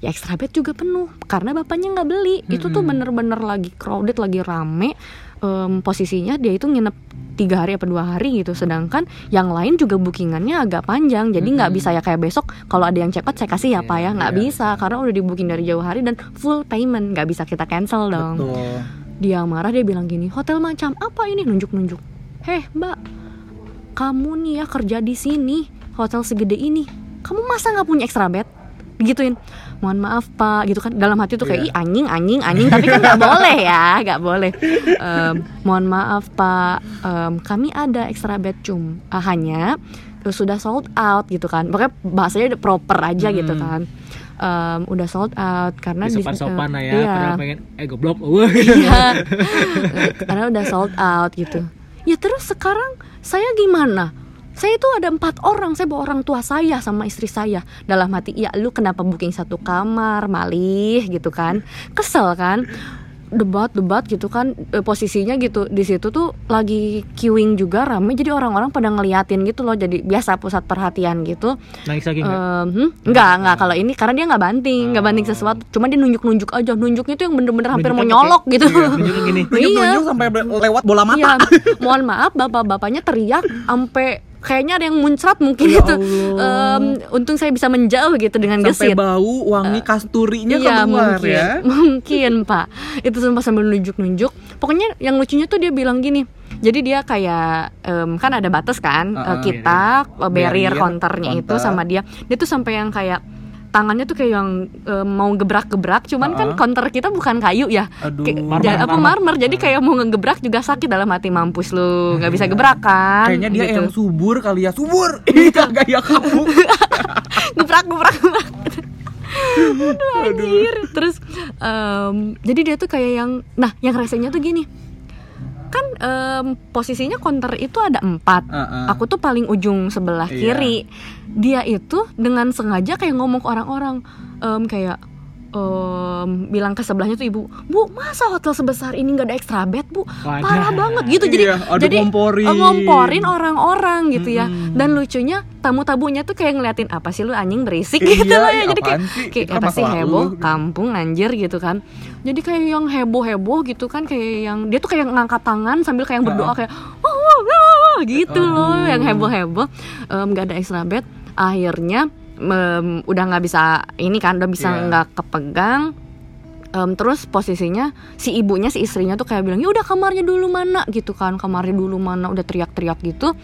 [SPEAKER 1] ya extra bed juga penuh karena bapaknya nggak beli. Itu tuh bener-bener lagi crowded lagi rame. Em, posisinya dia itu nginep tiga hari apa dua hari gitu. Sedangkan yang lain juga bookingannya agak panjang. Jadi nggak bisa ya kayak besok kalau ada yang cepat saya kasih ya pak ya. Nggak
[SPEAKER 2] Iya.
[SPEAKER 1] bisa karena udah di booking dari jauh hari dan full payment. Nggak bisa kita cancel dong.
[SPEAKER 2] Betul.
[SPEAKER 1] dia marah dia bilang gini hotel macam apa ini? Nunjuk-nunjuk. Heh mbak kamu nih ya kerja di sini hotel segede ini. Kamu masa nggak punya extra bed? Digituin mohon maaf pak gitu kan dalam hati tuh kayak
[SPEAKER 2] Iya.
[SPEAKER 1] ih anjing anjing anjing tapi kan nggak boleh ya nggak boleh Em, mohon maaf pak em, kami ada extra bed cum Ah, hanya eh, sudah sold out gitu kan pokoknya bahasanya udah proper aja gitu
[SPEAKER 2] Hmm.
[SPEAKER 1] kan Em, udah sold out karena di-
[SPEAKER 3] sopan-sopan lah ya
[SPEAKER 1] iya.
[SPEAKER 3] pengen eh goblok.
[SPEAKER 1] Iya. Karena udah sold out gitu. Ya terus sekarang saya gimana? Saya itu ada empat orang, saya bawa orang tua saya sama istri saya. Dalam hati, ya lu kenapa booking satu kamar, malih gitu kan. Kesel kan. Debat-debat gitu kan. Eh, Posisinya gitu, di situ tuh lagi queuing juga rame. Jadi orang-orang pada ngeliatin gitu loh. Jadi biasa pusat perhatian gitu.
[SPEAKER 3] Nangis lagi nggak?
[SPEAKER 1] Hmm? Enggak, enggak kalau ini karena dia nggak banting, nggak banting sesuatu. Cuma dia nunjuk-nunjuk aja, nunjuknya tuh yang bener-bener hampir mau nyolok gitu.
[SPEAKER 3] nunjukin gini.
[SPEAKER 1] Iya.
[SPEAKER 2] Nunjuk-nunjuk sampai ber- lewat bola mata.
[SPEAKER 1] Iya, mohon maaf bapak-bapaknya teriak sampai kayaknya ada yang muncrat mungkin
[SPEAKER 2] Ya
[SPEAKER 1] itu. Em, untung saya bisa menjauh gitu dengan
[SPEAKER 2] sampai
[SPEAKER 1] gesit.
[SPEAKER 2] bau wangi kasturinya
[SPEAKER 1] Iya
[SPEAKER 2] keluar
[SPEAKER 1] mungkin,
[SPEAKER 2] ya.
[SPEAKER 1] mungkin pak. Itu sumpah sambil nunjuk-nunjuk. Pokoknya yang lucunya tuh dia bilang gini. Jadi dia kayak em, kan ada batas kan eh,
[SPEAKER 2] Uh-uh.
[SPEAKER 1] kita eh, barrier
[SPEAKER 2] Barrier,
[SPEAKER 1] counternya itu
[SPEAKER 2] counter.
[SPEAKER 1] sama dia. Dia tuh sampai yang kayak tangannya tuh kayak yang em, mau gebrak-gebrak. Cuman kan
[SPEAKER 2] Uh-uh.
[SPEAKER 1] counter kita bukan kayu ya.
[SPEAKER 2] Aduh.
[SPEAKER 1] Kayak-
[SPEAKER 3] Marmer,
[SPEAKER 1] ja- apa
[SPEAKER 3] marmer.
[SPEAKER 1] marmer. Jadi kayak mau ngegebrak juga sakit dalam hati mampus lu nggak bisa gebrak kan?
[SPEAKER 2] Kayaknya dia
[SPEAKER 1] gitu.
[SPEAKER 2] yang subur kali ya subur. Iya gaya kamu.
[SPEAKER 1] gebrak gebrak gebrak aduh anjir terus em, jadi dia tuh kayak yang nah yang resenya tuh gini kan em, posisinya counter itu ada empat
[SPEAKER 2] Uh-uh.
[SPEAKER 1] aku tuh paling ujung sebelah
[SPEAKER 2] Iya.
[SPEAKER 1] kiri dia itu dengan sengaja kayak ngomong ke orang-orang em, kayak em, bilang ke sebelahnya tuh ibu bu masa hotel sebesar ini nggak ada extra bed bu
[SPEAKER 3] Wadah.
[SPEAKER 1] parah banget gitu jadi
[SPEAKER 2] Iya,
[SPEAKER 1] jadi
[SPEAKER 2] ngomporin.
[SPEAKER 1] eh, ngomporin orang-orang gitu ya
[SPEAKER 2] Mm-mm.
[SPEAKER 1] dan lucunya tamu-tamunya tuh kayak ngeliatin apa sih lu anjing berisik
[SPEAKER 2] Iya,
[SPEAKER 1] gitu loh ya
[SPEAKER 2] iya,
[SPEAKER 1] jadi kayak,
[SPEAKER 2] sih?
[SPEAKER 1] kayak apa sih heboh
[SPEAKER 2] lu.
[SPEAKER 1] kampung anjir gitu kan jadi kayak yang heboh-heboh gitu kan kayak yang dia tuh kayak ngangkat tangan sambil kayak yang berdoa kayak wah wah wah gitu loh yang heboh-heboh nggak ada extra bed akhirnya em, udah nggak bisa ini kan udah bisa
[SPEAKER 2] Iya.
[SPEAKER 1] nggak kepegang. Em, terus posisinya si ibunya si istrinya tuh kayak bilang ya udah kamarnya dulu mana gitu kan kamarnya dulu mana udah teriak-teriak gitu.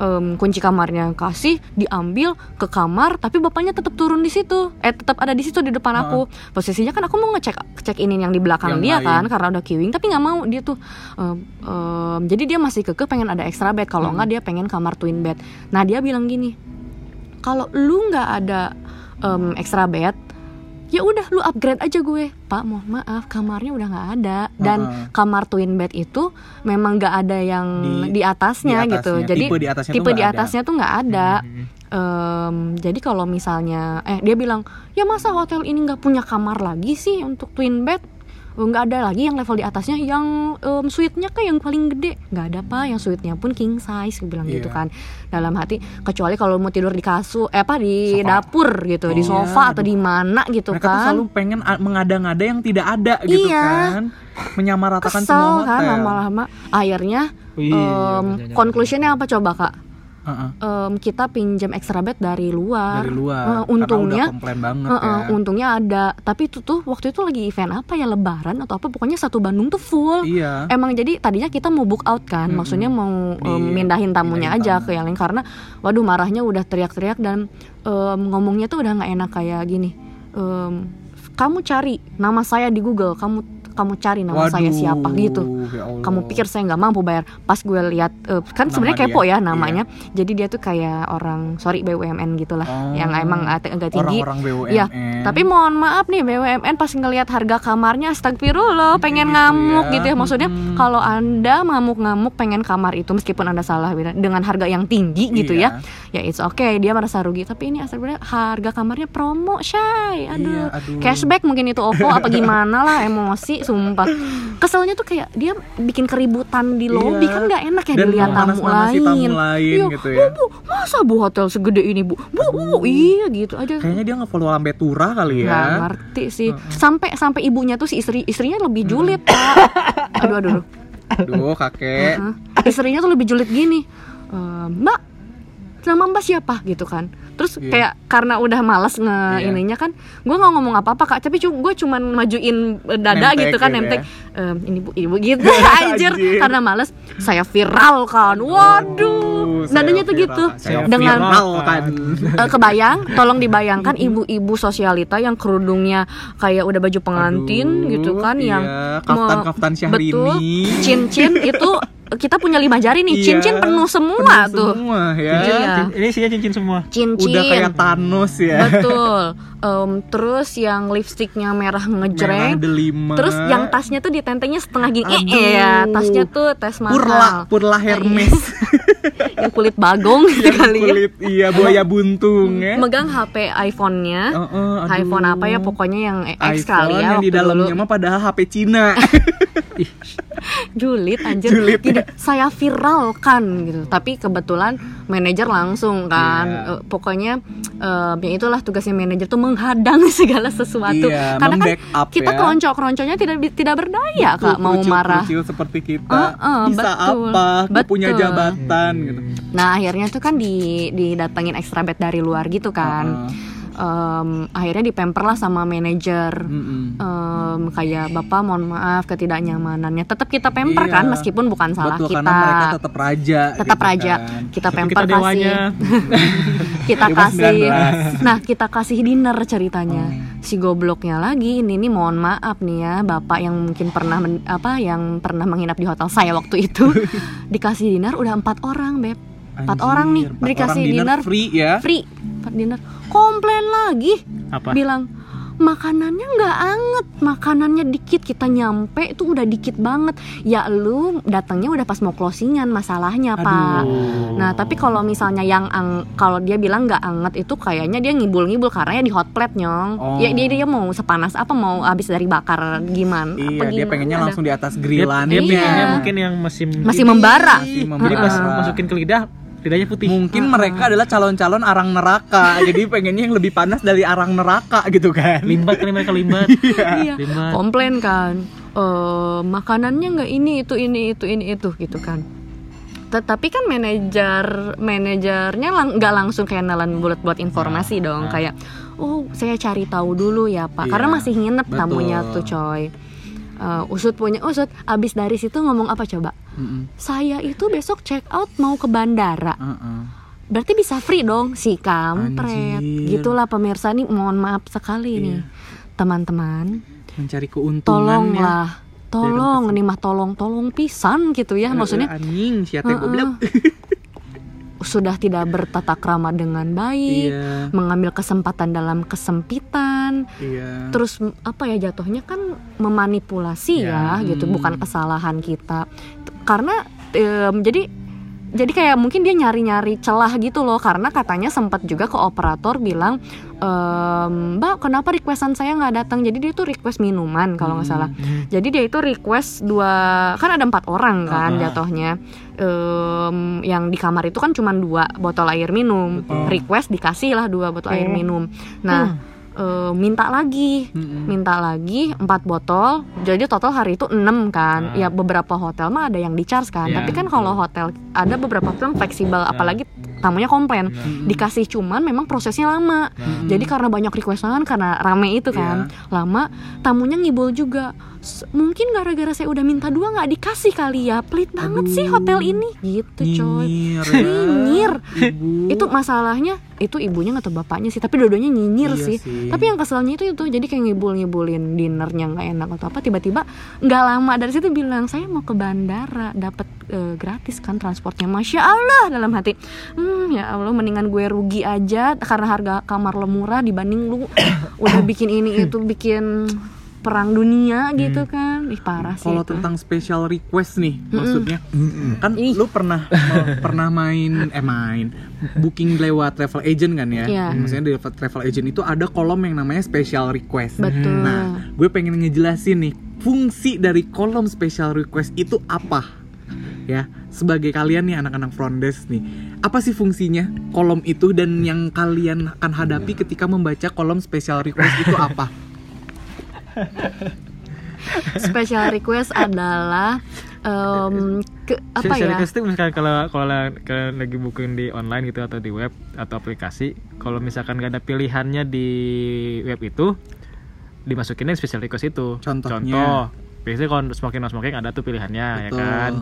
[SPEAKER 1] Em, kunci kamarnya kasih diambil ke kamar tapi bapaknya tetap turun di situ. Eh tetap ada di situ di depan aku. Posisinya kan aku mau ngecek cek ini yang di belakang
[SPEAKER 2] Yang
[SPEAKER 1] dia
[SPEAKER 2] lain.
[SPEAKER 1] kan karena udah queuing tapi nggak mau dia tuh em, em, jadi dia masih keke pengen ada extra bed. Kalau nggak dia pengen kamar twin bed. Nah dia bilang gini kalau lu nggak ada em, extra bed ya udah lu upgrade aja gue pak mohon maaf kamarnya udah nggak ada dan
[SPEAKER 2] Heeh.
[SPEAKER 1] kamar twin bed itu memang nggak ada yang di,
[SPEAKER 2] Di-
[SPEAKER 1] atasnya
[SPEAKER 2] di
[SPEAKER 1] gitu
[SPEAKER 2] atasnya.
[SPEAKER 1] jadi
[SPEAKER 2] Tipe di atasnya tuh
[SPEAKER 1] tipe di
[SPEAKER 2] nggak ada.
[SPEAKER 1] atasnya tuh nggak ada
[SPEAKER 3] Hmm.
[SPEAKER 1] Em, jadi kalau misalnya eh dia bilang ya masa hotel ini nggak punya kamar lagi sih untuk twin bed nggak ada lagi yang level di atasnya yang em, suite-nya kayak yang paling gede nggak ada pak yang suite-nya pun king size gue bilang gitu
[SPEAKER 2] Iya.
[SPEAKER 1] kan dalam hati kecuali kalau mau tidur di kasur eh apa di
[SPEAKER 2] Sofa.
[SPEAKER 1] dapur gitu di
[SPEAKER 2] Iya,
[SPEAKER 1] sofa atau
[SPEAKER 2] aduh.
[SPEAKER 1] di mana gitu
[SPEAKER 2] Mereka tuh
[SPEAKER 1] kan
[SPEAKER 2] selalu pengen mengada-ngada yang tidak ada gitu
[SPEAKER 1] Iya.
[SPEAKER 2] kan. Menyamaratakan
[SPEAKER 1] kesel
[SPEAKER 2] semua
[SPEAKER 1] kan
[SPEAKER 2] hotel.
[SPEAKER 1] lama-lama akhirnya
[SPEAKER 3] Oh iya, iya,
[SPEAKER 1] conclusionnya apa coba kak
[SPEAKER 2] Heeh.
[SPEAKER 1] em, kita pinjam extra bed dari luar.
[SPEAKER 2] dari luar Karena
[SPEAKER 1] untungnya
[SPEAKER 2] banget
[SPEAKER 1] Eh, eh,
[SPEAKER 2] ya
[SPEAKER 1] untungnya ada. Tapi itu tuh waktu itu lagi event apa ya Lebaran atau apa? Pokoknya satu Bandung tuh full.
[SPEAKER 2] iya
[SPEAKER 1] Emang jadi tadinya kita mau book out kan,
[SPEAKER 2] Mm-mm.
[SPEAKER 1] maksudnya mau
[SPEAKER 2] Di-
[SPEAKER 1] mindahin tamunya
[SPEAKER 2] mindahin
[SPEAKER 1] aja
[SPEAKER 2] tamu.
[SPEAKER 1] ke yang lain karena, waduh marahnya udah teriak-teriak dan em, ngomongnya tuh udah nggak enak kayak gini. Em, kamu cari nama saya di Google, kamu kamu cari nama saya
[SPEAKER 2] Waduh,
[SPEAKER 1] siapa gitu.
[SPEAKER 2] ya Allah.
[SPEAKER 1] Kamu pikir saya nggak mampu bayar? Pas gue lihat, eh, kan sebenarnya
[SPEAKER 2] dia,
[SPEAKER 1] kepo ya
[SPEAKER 2] iya.
[SPEAKER 1] namanya. Jadi dia tuh kayak orang, sorry BUMN gitulah,
[SPEAKER 2] Oh,
[SPEAKER 1] yang emang agak tinggi.
[SPEAKER 2] orang-orang BUMN
[SPEAKER 1] Iya, tapi mohon maaf nih BUMN pas ngelihat harga kamarnya astagfirullah pengen
[SPEAKER 2] Gitu
[SPEAKER 1] ngamuk
[SPEAKER 2] ya.
[SPEAKER 1] gitu ya maksudnya
[SPEAKER 2] Mm-mm.
[SPEAKER 1] kalau anda ngamuk-ngamuk pengen kamar itu meskipun anda salah dengan harga yang tinggi gitu
[SPEAKER 2] Iya.
[SPEAKER 1] ya ya it's okay dia merasa rugi tapi ini astagfirullah harga kamarnya promo shy aduh,
[SPEAKER 2] Iya, aduh.
[SPEAKER 1] cashback mungkin itu Oppo apa gimana lah emosi sumpah. Keselnya tuh kayak dia bikin keributan di lobby
[SPEAKER 2] Iya.
[SPEAKER 1] kan nggak enak ya
[SPEAKER 2] Dan
[SPEAKER 1] dilihat tamu lain
[SPEAKER 2] tamu lain.
[SPEAKER 1] Iya,
[SPEAKER 2] gitu
[SPEAKER 1] bu,
[SPEAKER 2] ya.
[SPEAKER 1] bu masa bu hotel segede ini bu? Bu bu, bu, iya gitu aja.
[SPEAKER 2] Kayaknya dia nge-follow sampai turah kali
[SPEAKER 1] nggak
[SPEAKER 2] ya
[SPEAKER 1] ngerti sih. Sampai sampai ibunya tuh si istri istrinya lebih julid Pak. aduh aduh, aduh.
[SPEAKER 2] aduh kakek.
[SPEAKER 1] Hah? istrinya tuh lebih julid gini. "Eh, mbak nama mbak siapa? Gitu kan terus
[SPEAKER 2] Iya.
[SPEAKER 1] kayak karena udah malas nge
[SPEAKER 2] Iya.
[SPEAKER 1] ininya kan gue nggak ngomong apa apa kak tapi gue cuman majuin eh, dada
[SPEAKER 2] Nemtek
[SPEAKER 1] gitu kan
[SPEAKER 2] gitu
[SPEAKER 1] nemtek
[SPEAKER 2] ya.
[SPEAKER 1] "Em, ini bu ibu gitu anjir
[SPEAKER 2] Anjir.
[SPEAKER 1] karena malas saya viral kan waduh
[SPEAKER 2] saya
[SPEAKER 1] nadanya tuh gitu
[SPEAKER 2] Saya
[SPEAKER 1] dengan
[SPEAKER 2] viral kan
[SPEAKER 1] Eh, kebayang, tolong dibayangkan ibu-ibu sosialita yang kerudungnya kayak udah baju pengantin
[SPEAKER 2] Aduh,
[SPEAKER 1] gitu kan yang
[SPEAKER 2] iya, kaftan-kaftan Syahrini.
[SPEAKER 1] betul cincin itu kita punya lima jari nih
[SPEAKER 2] Iya,
[SPEAKER 1] cincin penuh semua
[SPEAKER 2] penuh
[SPEAKER 1] tuh.
[SPEAKER 2] semua ya.
[SPEAKER 1] Iya.
[SPEAKER 3] Cincin- ini isinya cincin semua.
[SPEAKER 1] Cincin.
[SPEAKER 2] udah kayak Thanos ya.
[SPEAKER 1] Betul Em, terus yang lipstiknya merah
[SPEAKER 2] merah
[SPEAKER 1] ngejreng
[SPEAKER 2] delima.
[SPEAKER 1] Terus yang tasnya tuh ditentengnya setengah gini eh,
[SPEAKER 2] Aduh.
[SPEAKER 1] eh, ya tasnya tuh tes mahal
[SPEAKER 2] Purla Purla Hermes.
[SPEAKER 1] yang kulit bagong gitu kali ya.
[SPEAKER 2] kulit iya buaya buntung ya.
[SPEAKER 1] megang HP iPhone-nya.
[SPEAKER 2] Heeh, aduh.
[SPEAKER 1] iPhone apa ya? Pokoknya yang X
[SPEAKER 2] iPhone
[SPEAKER 1] kali ya
[SPEAKER 2] yang di dalamnya mah padahal HP Cina.
[SPEAKER 1] Julid anjir.
[SPEAKER 2] Julid,
[SPEAKER 1] Gini, saya viralkan gitu. Tapi kebetulan manajer langsung kan.
[SPEAKER 2] Iya.
[SPEAKER 1] Eh, pokoknya eh, ya itulah tugasnya manajer tuh menghadang segala sesuatu
[SPEAKER 2] Iya,
[SPEAKER 1] karena kan
[SPEAKER 2] membackup
[SPEAKER 1] kita
[SPEAKER 2] ya.
[SPEAKER 1] keroncong tidak tidak berdaya kak mau
[SPEAKER 2] Kerucil-
[SPEAKER 1] marah
[SPEAKER 2] kerucil seperti kita
[SPEAKER 1] Ah, ah,
[SPEAKER 2] bisa
[SPEAKER 1] betul.
[SPEAKER 2] apa Gak punya
[SPEAKER 1] Betul.
[SPEAKER 2] jabatan gitu
[SPEAKER 1] nah akhirnya tuh kan di didatengin extra bed dari luar gitu kan
[SPEAKER 2] Heeh.
[SPEAKER 1] Em, akhirnya dipemper lah sama manajer
[SPEAKER 2] Mm-mm.
[SPEAKER 1] Em, kayak bapak mohon maaf ketidaknyamanannya tetap kita pemper
[SPEAKER 2] Iya.
[SPEAKER 1] kan meskipun bukan salah
[SPEAKER 2] Betul,
[SPEAKER 1] kita
[SPEAKER 2] mereka tetap raja
[SPEAKER 1] tetap
[SPEAKER 2] gitu
[SPEAKER 1] raja
[SPEAKER 2] kan.
[SPEAKER 1] kita
[SPEAKER 3] Tapi
[SPEAKER 1] pemper
[SPEAKER 3] kita
[SPEAKER 1] kasih kita kasih
[SPEAKER 2] 19.
[SPEAKER 1] nah kita kasih dinner ceritanya
[SPEAKER 2] Hmm.
[SPEAKER 1] si gobloknya lagi ini nih mohon maaf nih ya bapak yang mungkin pernah men- apa yang pernah menginap di hotel saya waktu itu dikasih dinner udah empat orang beb empat
[SPEAKER 2] Anjir,
[SPEAKER 1] orang nih
[SPEAKER 2] empat
[SPEAKER 1] dikasih
[SPEAKER 2] orang
[SPEAKER 1] dinner,
[SPEAKER 2] free ya
[SPEAKER 1] free empat dinner komplain lagi
[SPEAKER 3] apa
[SPEAKER 1] bilang makanannya nggak anget makanannya dikit kita nyampe itu udah dikit banget ya lu datangnya udah pas mau closingan masalahnya pak
[SPEAKER 2] Aduh.
[SPEAKER 1] nah tapi kalau misalnya yang ang kalau dia bilang nggak anget itu kayaknya dia ngibul-ngibul karena ya di hot plate nyong
[SPEAKER 2] Oh.
[SPEAKER 1] ya dia dia mau sepanas apa mau habis dari bakar gimana
[SPEAKER 2] Iya,
[SPEAKER 1] apa
[SPEAKER 2] dia
[SPEAKER 1] gimana
[SPEAKER 2] pengennya
[SPEAKER 1] ada.
[SPEAKER 2] langsung di atas
[SPEAKER 3] dia,
[SPEAKER 2] grillan
[SPEAKER 3] dia
[SPEAKER 1] Iya.
[SPEAKER 3] pengennya mungkin yang masih
[SPEAKER 1] masih membara
[SPEAKER 2] Masih
[SPEAKER 3] jadi pas
[SPEAKER 2] membara.
[SPEAKER 3] masukin ke lidah lidahnya putih.
[SPEAKER 2] Mungkin mereka adalah calon-calon arang neraka, jadi pengennya yang lebih panas dari arang neraka gitu kan.
[SPEAKER 3] limbat kan mereka limbat.
[SPEAKER 1] Iya.
[SPEAKER 3] Limbat.
[SPEAKER 1] Komplain kan eh makanannya nggak ini itu ini itu ini itu gitu kan. Tetapi kan manajer manajernya lang- nggak langsung kayak nelan bulat buat informasi dong.
[SPEAKER 2] nah.
[SPEAKER 1] kayak oh saya cari tahu dulu ya pak.
[SPEAKER 2] Iya,
[SPEAKER 1] karena masih nginep
[SPEAKER 2] betul.
[SPEAKER 1] tamunya tuh coy. Eh, usut punya usut abis dari situ ngomong apa coba
[SPEAKER 2] Mm-mm.
[SPEAKER 1] saya itu besok check out mau ke bandara
[SPEAKER 2] Uh-uh.
[SPEAKER 1] berarti bisa free dong si kampret
[SPEAKER 2] Anjir.
[SPEAKER 1] gitulah pemirsa nih mohon maaf sekali
[SPEAKER 2] Iya.
[SPEAKER 1] nih teman-teman
[SPEAKER 2] Mencari keuntungan ya.
[SPEAKER 1] tolonglah tolong nih mah tolong tolong pisan gitu ya maksudnya
[SPEAKER 2] anjing siapa
[SPEAKER 1] Heeh. sudah tidak bertata krama dengan baik
[SPEAKER 2] Iya,
[SPEAKER 1] mengambil kesempatan dalam kesempitan
[SPEAKER 2] iya.
[SPEAKER 1] terus apa ya jatuhnya kan memanipulasi ya,
[SPEAKER 2] Ya,
[SPEAKER 1] gitu
[SPEAKER 2] hmm.
[SPEAKER 1] bukan kesalahan kita karena em, jadi jadi kayak mungkin dia nyari-nyari celah gitu loh karena katanya sempat juga ke operator bilang ehm, mbak kenapa requestan saya nggak datang? Jadi dia tuh request minuman kalau nggak salah.
[SPEAKER 3] Hmm.
[SPEAKER 1] jadi dia itu request dua kan ada empat orang kan
[SPEAKER 2] Ah.
[SPEAKER 1] jatuhnya. Em, yang di kamar itu kan cuma dua botol air minum.
[SPEAKER 2] Betul.
[SPEAKER 1] request dikasih lah dua botol air minum. Nah eh, minta lagi.
[SPEAKER 2] Mm-mm.
[SPEAKER 1] minta lagi empat botol. Jadi total hari itu enam kan.
[SPEAKER 3] Ah.
[SPEAKER 1] ya beberapa hotel mah ada yang di charge kan.
[SPEAKER 3] Iya,
[SPEAKER 1] tapi kan kalau hotel ada beberapa hotel yang fleksibel. Apalagi tamunya komplain. Dikasih cuman memang prosesnya lama. Jadi karena banyak requestan karena rame itu kan. Lama tamunya ngibul juga mungkin gara-gara saya udah minta dua nggak dikasih kali ya? Pelit banget sih hotel ini. Gitu coy.
[SPEAKER 2] Nyinyir ya.
[SPEAKER 1] nyinyir. Itu masalahnya itu ibunya atau bapaknya sih tapi dua-duanya nyinyir
[SPEAKER 2] Iya
[SPEAKER 1] sih.
[SPEAKER 2] sih.
[SPEAKER 1] tapi yang keselnya itu itu. Jadi kayak ngibul-ngibulin dinernya nggak enak atau apa tiba-tiba nggak lama dari situ bilang saya mau ke bandara dapat eh, gratis kan transportnya. Masya allah dalam hati. Hmm ya allah mendingan gue rugi aja karena harga kamar lo murah dibanding lu udah bikin ini itu bikin perang dunia gitu kan ih parah sih
[SPEAKER 2] Kalau tentang special request nih, maksudnya kan
[SPEAKER 1] Ih.
[SPEAKER 2] lu pernah mau- pernah main eh main booking lewat travel agent kan ya?
[SPEAKER 1] Iya.
[SPEAKER 2] Maksudnya di travel agent itu ada kolom yang namanya special request.
[SPEAKER 1] Betul.
[SPEAKER 2] Nah, gue pengen ngejelasin nih fungsi dari kolom special request itu apa? Ya, sebagai kalian nih anak-anak front desk nih, apa sih fungsinya kolom itu dan yang kalian akan hadapi ketika membaca kolom special request itu apa?
[SPEAKER 1] special request adalah em, ke apa
[SPEAKER 3] Special
[SPEAKER 1] ya
[SPEAKER 3] request itu misalkan kalau kalau kalian lagi booking di online gitu atau di web atau aplikasi, kalau misalkan gak ada pilihannya di web itu, dimasukinnya special request itu.
[SPEAKER 2] Contohnya?
[SPEAKER 3] Contoh, biasanya kalau smoking non smoking ada tuh pilihannya ya
[SPEAKER 2] Betul.
[SPEAKER 3] kan.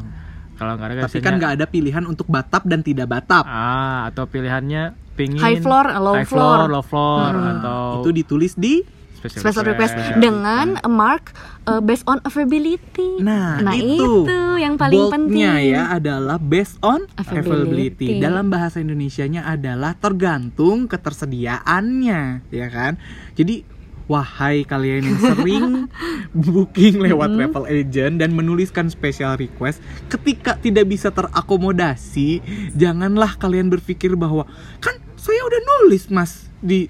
[SPEAKER 3] Kalau nggak ada
[SPEAKER 2] Tapi
[SPEAKER 3] biasanya-
[SPEAKER 2] kan nggak ada pilihan untuk batap dan tidak batap.
[SPEAKER 3] Ah, atau pilihannya pingin
[SPEAKER 1] High floor, low
[SPEAKER 3] high
[SPEAKER 1] floor.
[SPEAKER 3] low floor
[SPEAKER 1] Hmm.
[SPEAKER 3] atau
[SPEAKER 2] Itu ditulis di
[SPEAKER 1] special request dengan mark uh, based on availability.
[SPEAKER 2] Nah,
[SPEAKER 1] itu.
[SPEAKER 2] itu,
[SPEAKER 1] yang paling
[SPEAKER 2] Boldnya
[SPEAKER 1] penting.
[SPEAKER 2] ya adalah based on
[SPEAKER 1] Availability.
[SPEAKER 2] availability. Dalam bahasa Indonesianya adalah tergantung ketersediaannya, ya kan? Jadi wahai kalian yang sering booking lewat
[SPEAKER 1] Hmm.
[SPEAKER 2] travel agent dan menuliskan special request, ketika tidak bisa terakomodasi, janganlah kalian berpikir bahwa kan saya udah nulis mas di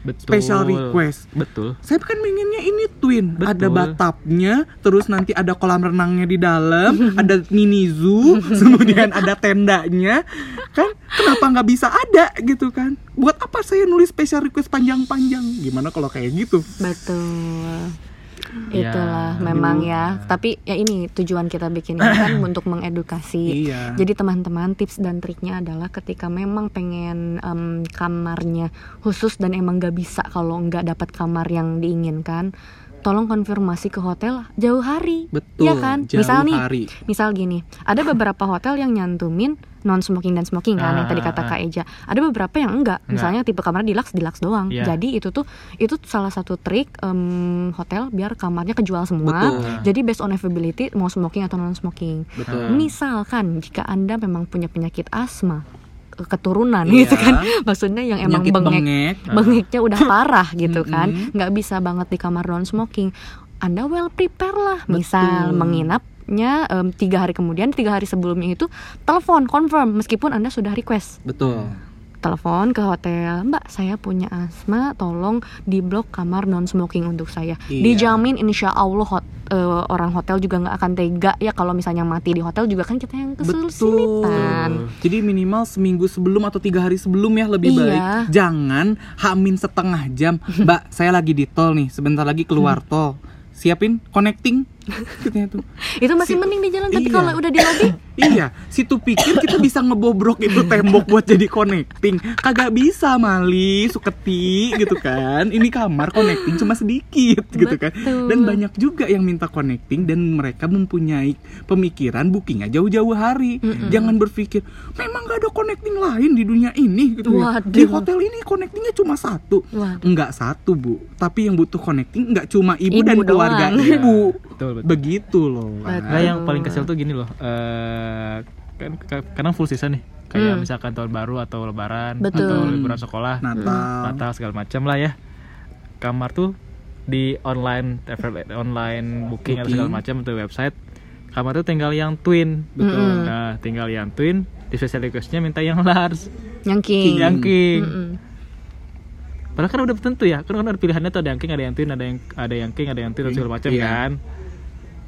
[SPEAKER 3] Betul.
[SPEAKER 2] special request.
[SPEAKER 3] Betul.
[SPEAKER 2] Saya kan pengennya ini twin,
[SPEAKER 3] Betul.
[SPEAKER 2] ada batapnya, terus nanti ada kolam renangnya di dalam, ada mini zoo, kemudian ada tendanya, kan? Kenapa nggak bisa ada gitu kan? Buat apa saya nulis special request panjang-panjang? Gimana kalau kayak gitu?
[SPEAKER 1] Betul.
[SPEAKER 3] Ya,
[SPEAKER 1] Itulah memang ya. Tapi ya ini tujuan kita bikin ini kan untuk mengedukasi.
[SPEAKER 2] Iya.
[SPEAKER 1] Jadi teman-teman tips dan triknya adalah ketika memang pengen em, kamarnya khusus dan emang gak bisa kalau nggak dapat kamar yang diinginkan, tolong konfirmasi ke hotel jauh hari.
[SPEAKER 2] Betul.
[SPEAKER 1] Iya kan?
[SPEAKER 2] jauh
[SPEAKER 1] misal nih,
[SPEAKER 2] hari.
[SPEAKER 1] misal gini, ada beberapa hotel yang nyantumin non smoking dan smoking kan yang tadi
[SPEAKER 3] Ah,
[SPEAKER 1] kata
[SPEAKER 3] ah,
[SPEAKER 1] Kak Eja. Ada beberapa yang enggak.
[SPEAKER 3] Enggak.
[SPEAKER 1] Misalnya tipe kamar deluxe deluxe doang.
[SPEAKER 3] Iya.
[SPEAKER 1] Jadi itu tuh itu salah satu trik em, hotel biar kamarnya kejual semua.
[SPEAKER 2] Betul.
[SPEAKER 1] Jadi based on availability mau smoking atau non smoking.
[SPEAKER 2] Betul.
[SPEAKER 1] Misalkan jika Anda memang punya penyakit asma keturunan
[SPEAKER 2] Iya.
[SPEAKER 1] gitu kan. Maksudnya yang emang
[SPEAKER 2] Penyakit
[SPEAKER 1] bengek
[SPEAKER 2] bengek.
[SPEAKER 1] bengeknya udah parah gitu kan nggak bisa banget di kamar non smoking anda well prepare lah misal
[SPEAKER 2] Betul.
[SPEAKER 1] menginapnya em, tiga hari kemudian tiga hari sebelumnya itu telepon confirm meskipun anda sudah request
[SPEAKER 2] Betul.
[SPEAKER 1] Telepon ke hotel mbak saya punya asma tolong di blok kamar non smoking untuk saya
[SPEAKER 2] Iya.
[SPEAKER 1] dijamin insya Allah hot- eh, orang hotel juga nggak akan tega ya kalau misalnya mati di hotel juga kan kita yang kesulitan
[SPEAKER 2] Jadi minimal seminggu sebelum atau tiga hari sebelum ya lebih
[SPEAKER 1] Iya.
[SPEAKER 2] baik. Jangan hamin setengah jam. Mbak, saya lagi di tol nih, sebentar lagi keluar
[SPEAKER 1] Hmm.
[SPEAKER 2] tol. Siapin connecting.
[SPEAKER 1] Itu masih
[SPEAKER 2] Si-
[SPEAKER 1] mending di jalan tapi
[SPEAKER 2] Iya.
[SPEAKER 1] kalau udah di lobby
[SPEAKER 2] iya, situ pikir kita bisa ngebobrok itu tembok buat jadi connecting. Kagak bisa, Mali, suketi gitu kan. Ini kamar connecting cuma sedikit gitu kan. Dan banyak juga yang minta connecting dan mereka mempunyai pemikiran bookingnya jauh-jauh hari. Jangan berpikir memang gak ada connecting lain di dunia ini gitu ya.
[SPEAKER 1] Waduh.
[SPEAKER 2] Di hotel ini connectingnya cuma satu.
[SPEAKER 1] Waduh.
[SPEAKER 2] Enggak satu, Bu. Tapi yang butuh connecting enggak cuma ibu,
[SPEAKER 1] Ibu
[SPEAKER 2] dan keluarga
[SPEAKER 1] doang.
[SPEAKER 2] ibu.
[SPEAKER 3] Betul, betul.
[SPEAKER 2] Begitu loh.
[SPEAKER 1] Betul.
[SPEAKER 3] Nah, yang paling kesel tuh gini loh. Kan ka- kadang full season nih. Kayak
[SPEAKER 1] Hmm.
[SPEAKER 3] misalkan tahun baru atau lebaran
[SPEAKER 1] Betul.
[SPEAKER 3] atau liburan sekolah,
[SPEAKER 2] Natal.
[SPEAKER 3] Natal segala macam lah ya. Kamar tuh di online travel online booking, atau
[SPEAKER 2] Booking.
[SPEAKER 3] segala macam atau website. Kamar tuh tinggal yang twin.
[SPEAKER 2] Betul.
[SPEAKER 3] Nah, tinggal yang twin. Di special requestnya minta yang large,
[SPEAKER 1] yang king
[SPEAKER 3] yang king.
[SPEAKER 1] Mm-mm.
[SPEAKER 3] Padahal kan udah tentu ya, kan ada pilihannya tuh ada yang king, ada yang twin, ada yang ada yang king, ada yang twin, dan segala macam
[SPEAKER 2] Iya.
[SPEAKER 3] kan.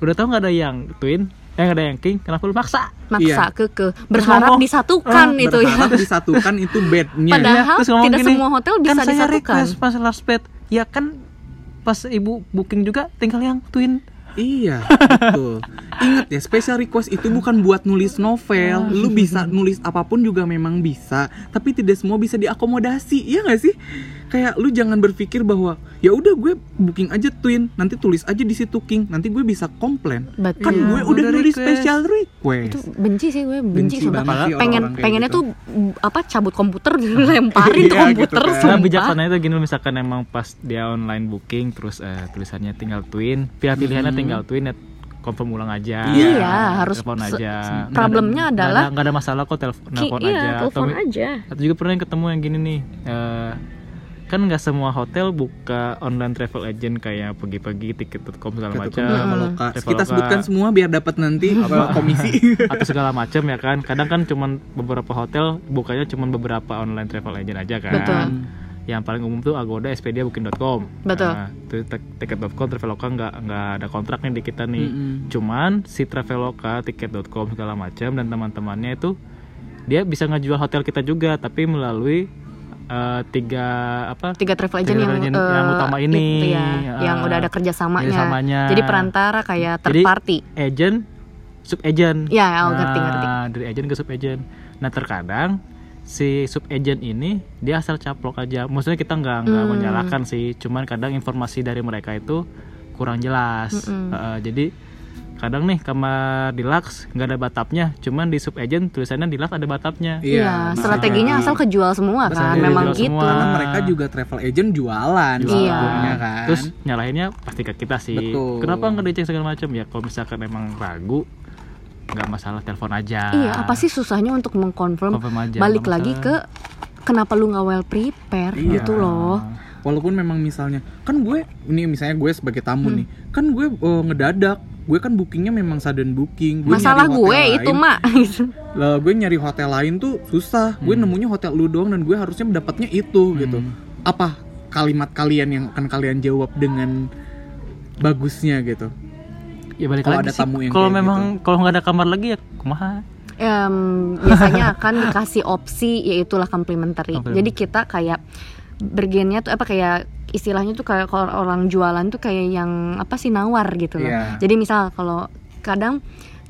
[SPEAKER 3] Udah tahu nggak ada yang twin, eh nggak ada yang king, kenapa lu maksa?
[SPEAKER 1] maksa
[SPEAKER 2] Iya.
[SPEAKER 1] keke berharap
[SPEAKER 3] ngomong,
[SPEAKER 1] disatukan
[SPEAKER 2] Ah,
[SPEAKER 1] itu ya
[SPEAKER 2] berharap disatukan itu bednya.
[SPEAKER 1] Padahal tidak semua hotel bisa
[SPEAKER 3] kan saya
[SPEAKER 1] disatukan.
[SPEAKER 3] request pas last bed, ya kan pas ibu booking juga tinggal yang twin.
[SPEAKER 2] Iya, betul. Ingat ya, special request itu bukan buat nulis novel. Lu bisa nulis apa pun juga memang bisa, tapi tidak semua bisa diakomodasi. Iya nggak sih? Kayak lu jangan berpikir bahwa ya udah gue booking aja twin, nanti tulis aja di situ king, nanti gue bisa komplain.
[SPEAKER 1] Betul.
[SPEAKER 2] Kan
[SPEAKER 3] Iya,
[SPEAKER 2] gue udah nulis
[SPEAKER 3] request.
[SPEAKER 2] special
[SPEAKER 1] itu
[SPEAKER 2] request.
[SPEAKER 1] benci sih gue benci,
[SPEAKER 2] Benci sih
[SPEAKER 1] pengen pengennya
[SPEAKER 2] gitu.
[SPEAKER 1] tuh apa cabut komputer lemparin tuh
[SPEAKER 2] Iya,
[SPEAKER 1] komputer
[SPEAKER 2] gitu kan.
[SPEAKER 3] Nah, itu gini misalkan emang pas dia online booking terus eh, tulisannya tinggal twin, pilihan-pilihannya tinggal twin ya confirm ulang aja.
[SPEAKER 1] Iya, harus
[SPEAKER 3] telepon aja.
[SPEAKER 1] problemnya
[SPEAKER 3] ada-
[SPEAKER 1] adalah-
[SPEAKER 3] nggak ada, masalah kok telepon telepon
[SPEAKER 1] iya
[SPEAKER 3] aja.
[SPEAKER 1] telepon
[SPEAKER 3] atau,
[SPEAKER 1] aja
[SPEAKER 3] atau juga pernah yang ketemu yang gini nih. eh, kan nggak semua hotel buka online travel agent kayak pergi-pergi tiket.com segala macam.
[SPEAKER 2] Kita sebutkan semua biar dapat nanti apa komisi.
[SPEAKER 3] atau segala macam ya kan kadang kan cuman beberapa hotel bukanya cuman beberapa online travel agent aja kan
[SPEAKER 1] Betul.
[SPEAKER 3] yang paling umum tuh Agoda, Expedia, Booking.com.
[SPEAKER 1] Betul.
[SPEAKER 3] Nah, tiket.com, Traveloka nggak nggak ada kontrak nih di kita nih.
[SPEAKER 2] Mm-mm.
[SPEAKER 3] Cuman si Traveloka, tiket.com segala macam dan teman-temannya itu dia bisa ngejual hotel kita juga tapi melalui eh, tiga apa?
[SPEAKER 1] tiga travel agent
[SPEAKER 3] Tiga
[SPEAKER 1] yang,
[SPEAKER 3] travel agent
[SPEAKER 1] eh,
[SPEAKER 3] yang utama ini.
[SPEAKER 1] itu ya,
[SPEAKER 3] Ya.
[SPEAKER 1] yang udah ada kerjasamanya.
[SPEAKER 3] Kerjasamanya.
[SPEAKER 1] Jadi perantara kayak third
[SPEAKER 3] Jadi,
[SPEAKER 1] party.
[SPEAKER 3] Agent, sub agent.
[SPEAKER 1] Ya, oh, ngerti, ngerti.
[SPEAKER 3] Dari agent ke sub agent. Nah terkadang si sub agent ini dia asal caplok aja. Maksudnya kita nggak nggak
[SPEAKER 1] Hmm.
[SPEAKER 3] menyalahkan sih. Cuman kadang informasi dari mereka itu kurang jelas.
[SPEAKER 1] Mm-mm.
[SPEAKER 3] Heeh, jadi kadang nih kamar deluxe nggak ada batapnya. Cuman di sub agent tulisannya deluxe ada batapnya.
[SPEAKER 1] Iya,
[SPEAKER 2] bisa
[SPEAKER 1] strateginya asal kejual semua kan,
[SPEAKER 3] jadi
[SPEAKER 1] memang gitu.
[SPEAKER 3] semua.
[SPEAKER 2] Karena mereka juga travel agent jualan,
[SPEAKER 1] Iya.
[SPEAKER 2] sebetulnya kan.
[SPEAKER 3] Terus nyalahinnya pasti ke kita sih.
[SPEAKER 2] Betul.
[SPEAKER 3] Kenapa nggak dicek segala macam ya? Kalau misalkan emang ragu, nggak masalah telepon aja.
[SPEAKER 1] Iya, apa sih susahnya untuk mengkonfirm balik lagi ke kenapa lu nggak well prepare
[SPEAKER 2] Iya.
[SPEAKER 1] gitu loh.
[SPEAKER 2] Walaupun memang misalnya kan gue ini misalnya gue sebagai tamu
[SPEAKER 1] Hmm.
[SPEAKER 2] nih, kan gue eh, ngedadak. Gue kan bookingnya memang sudden booking. Gue
[SPEAKER 1] Masalah
[SPEAKER 2] nyari
[SPEAKER 1] gue
[SPEAKER 2] hotel
[SPEAKER 1] itu,
[SPEAKER 2] lain.
[SPEAKER 1] Mak.
[SPEAKER 2] Lah gue nyari hotel lain tuh susah. Gue
[SPEAKER 3] Hmm.
[SPEAKER 2] nemunya hotel lu doang dan gue harusnya mendapatnya itu gitu.
[SPEAKER 3] Hmm.
[SPEAKER 2] Apa kalimat kalian yang akan kalian jawab dengan bagusnya gitu?
[SPEAKER 3] Ya balik
[SPEAKER 2] Kalau
[SPEAKER 3] lagi
[SPEAKER 2] ada
[SPEAKER 3] sih.
[SPEAKER 2] tamu yang
[SPEAKER 3] Kalau memang kalau nggak ada kamar lagi ya kumaha.
[SPEAKER 1] Em, biasanya akan dikasih opsi yaitulah complementary.
[SPEAKER 3] Complementary.
[SPEAKER 1] Jadi kita kayak bergennya tuh apa kayak istilahnya tuh kayak kalau orang jualan tuh kayak yang apa sih nawar gitu loh.
[SPEAKER 2] Iya.
[SPEAKER 1] Jadi misal kalau kadang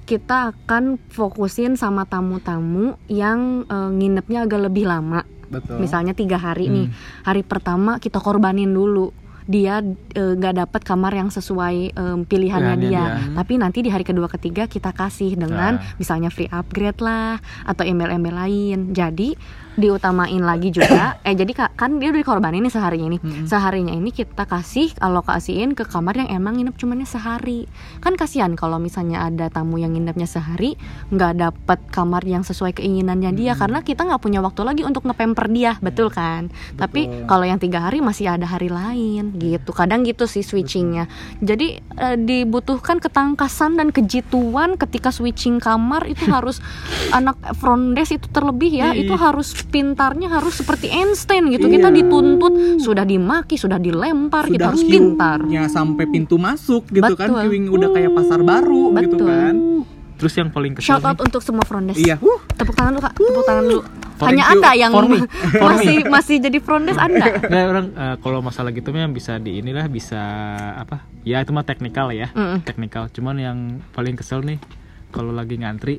[SPEAKER 1] kita akan fokusin sama tamu-tamu yang eh, nginepnya agak lebih lama.
[SPEAKER 2] Betul.
[SPEAKER 1] Misalnya tiga hari nih.
[SPEAKER 3] Hmm.
[SPEAKER 1] Hari pertama kita korbanin dulu. Dia eh, nggak dapat kamar yang sesuai em, pilihannya
[SPEAKER 3] Pilihannya
[SPEAKER 1] dia.
[SPEAKER 3] dia.
[SPEAKER 1] Tapi nanti di hari kedua ketiga kita kasih dengan
[SPEAKER 3] Nah.
[SPEAKER 1] misalnya free upgrade lah atau email-email lain. Jadi diutamain lagi juga. eh jadi ka- kan dia udah dikorbanin nih seharinya ini. Seharinya ini kita kasih alokasiin ke kamar yang emang nginep cumannya sehari. Kan kasihan kalau misalnya ada tamu yang nginepnya sehari nggak dapat kamar yang sesuai keinginannya dia karena kita nggak punya waktu lagi untuk ngepemper dia, betul kan? Tapi kalau yang tiga hari masih ada hari lain gitu. Kadang gitu sih switchingnya. Jadi eh, dibutuhkan ketangkasan dan kejituan ketika switching kamar itu harus anak front desk itu terlebih ya itu harus pintarnya harus seperti Einstein gitu. Kita
[SPEAKER 2] Iya.
[SPEAKER 1] dituntut sudah dimaki, sudah dilempar, kita harus pintar.
[SPEAKER 2] queue-nya sampai pintu masuk gitu kan,
[SPEAKER 1] Betul.
[SPEAKER 2] queuing udah kayak pasar baru gitu
[SPEAKER 1] Betul.
[SPEAKER 2] kan.
[SPEAKER 3] Terus yang paling kesel
[SPEAKER 1] Shout out
[SPEAKER 3] nih,
[SPEAKER 1] untuk semua front desk.
[SPEAKER 2] Iya.
[SPEAKER 1] Tepuk tangan dulu kak, tepuk tangan dulu.
[SPEAKER 2] Thank
[SPEAKER 1] Hanya
[SPEAKER 2] you.
[SPEAKER 1] anda yang
[SPEAKER 3] For me. For me.
[SPEAKER 1] masih masih jadi front desk anda.
[SPEAKER 3] Nggak, orang eh, kalau masalah gitu mah yang bisa di inilah bisa apa? Ya itu mah teknikal ya.
[SPEAKER 1] Mm-mm.
[SPEAKER 3] Teknikal. Cuman yang paling kesel nih kalau lagi ngantri,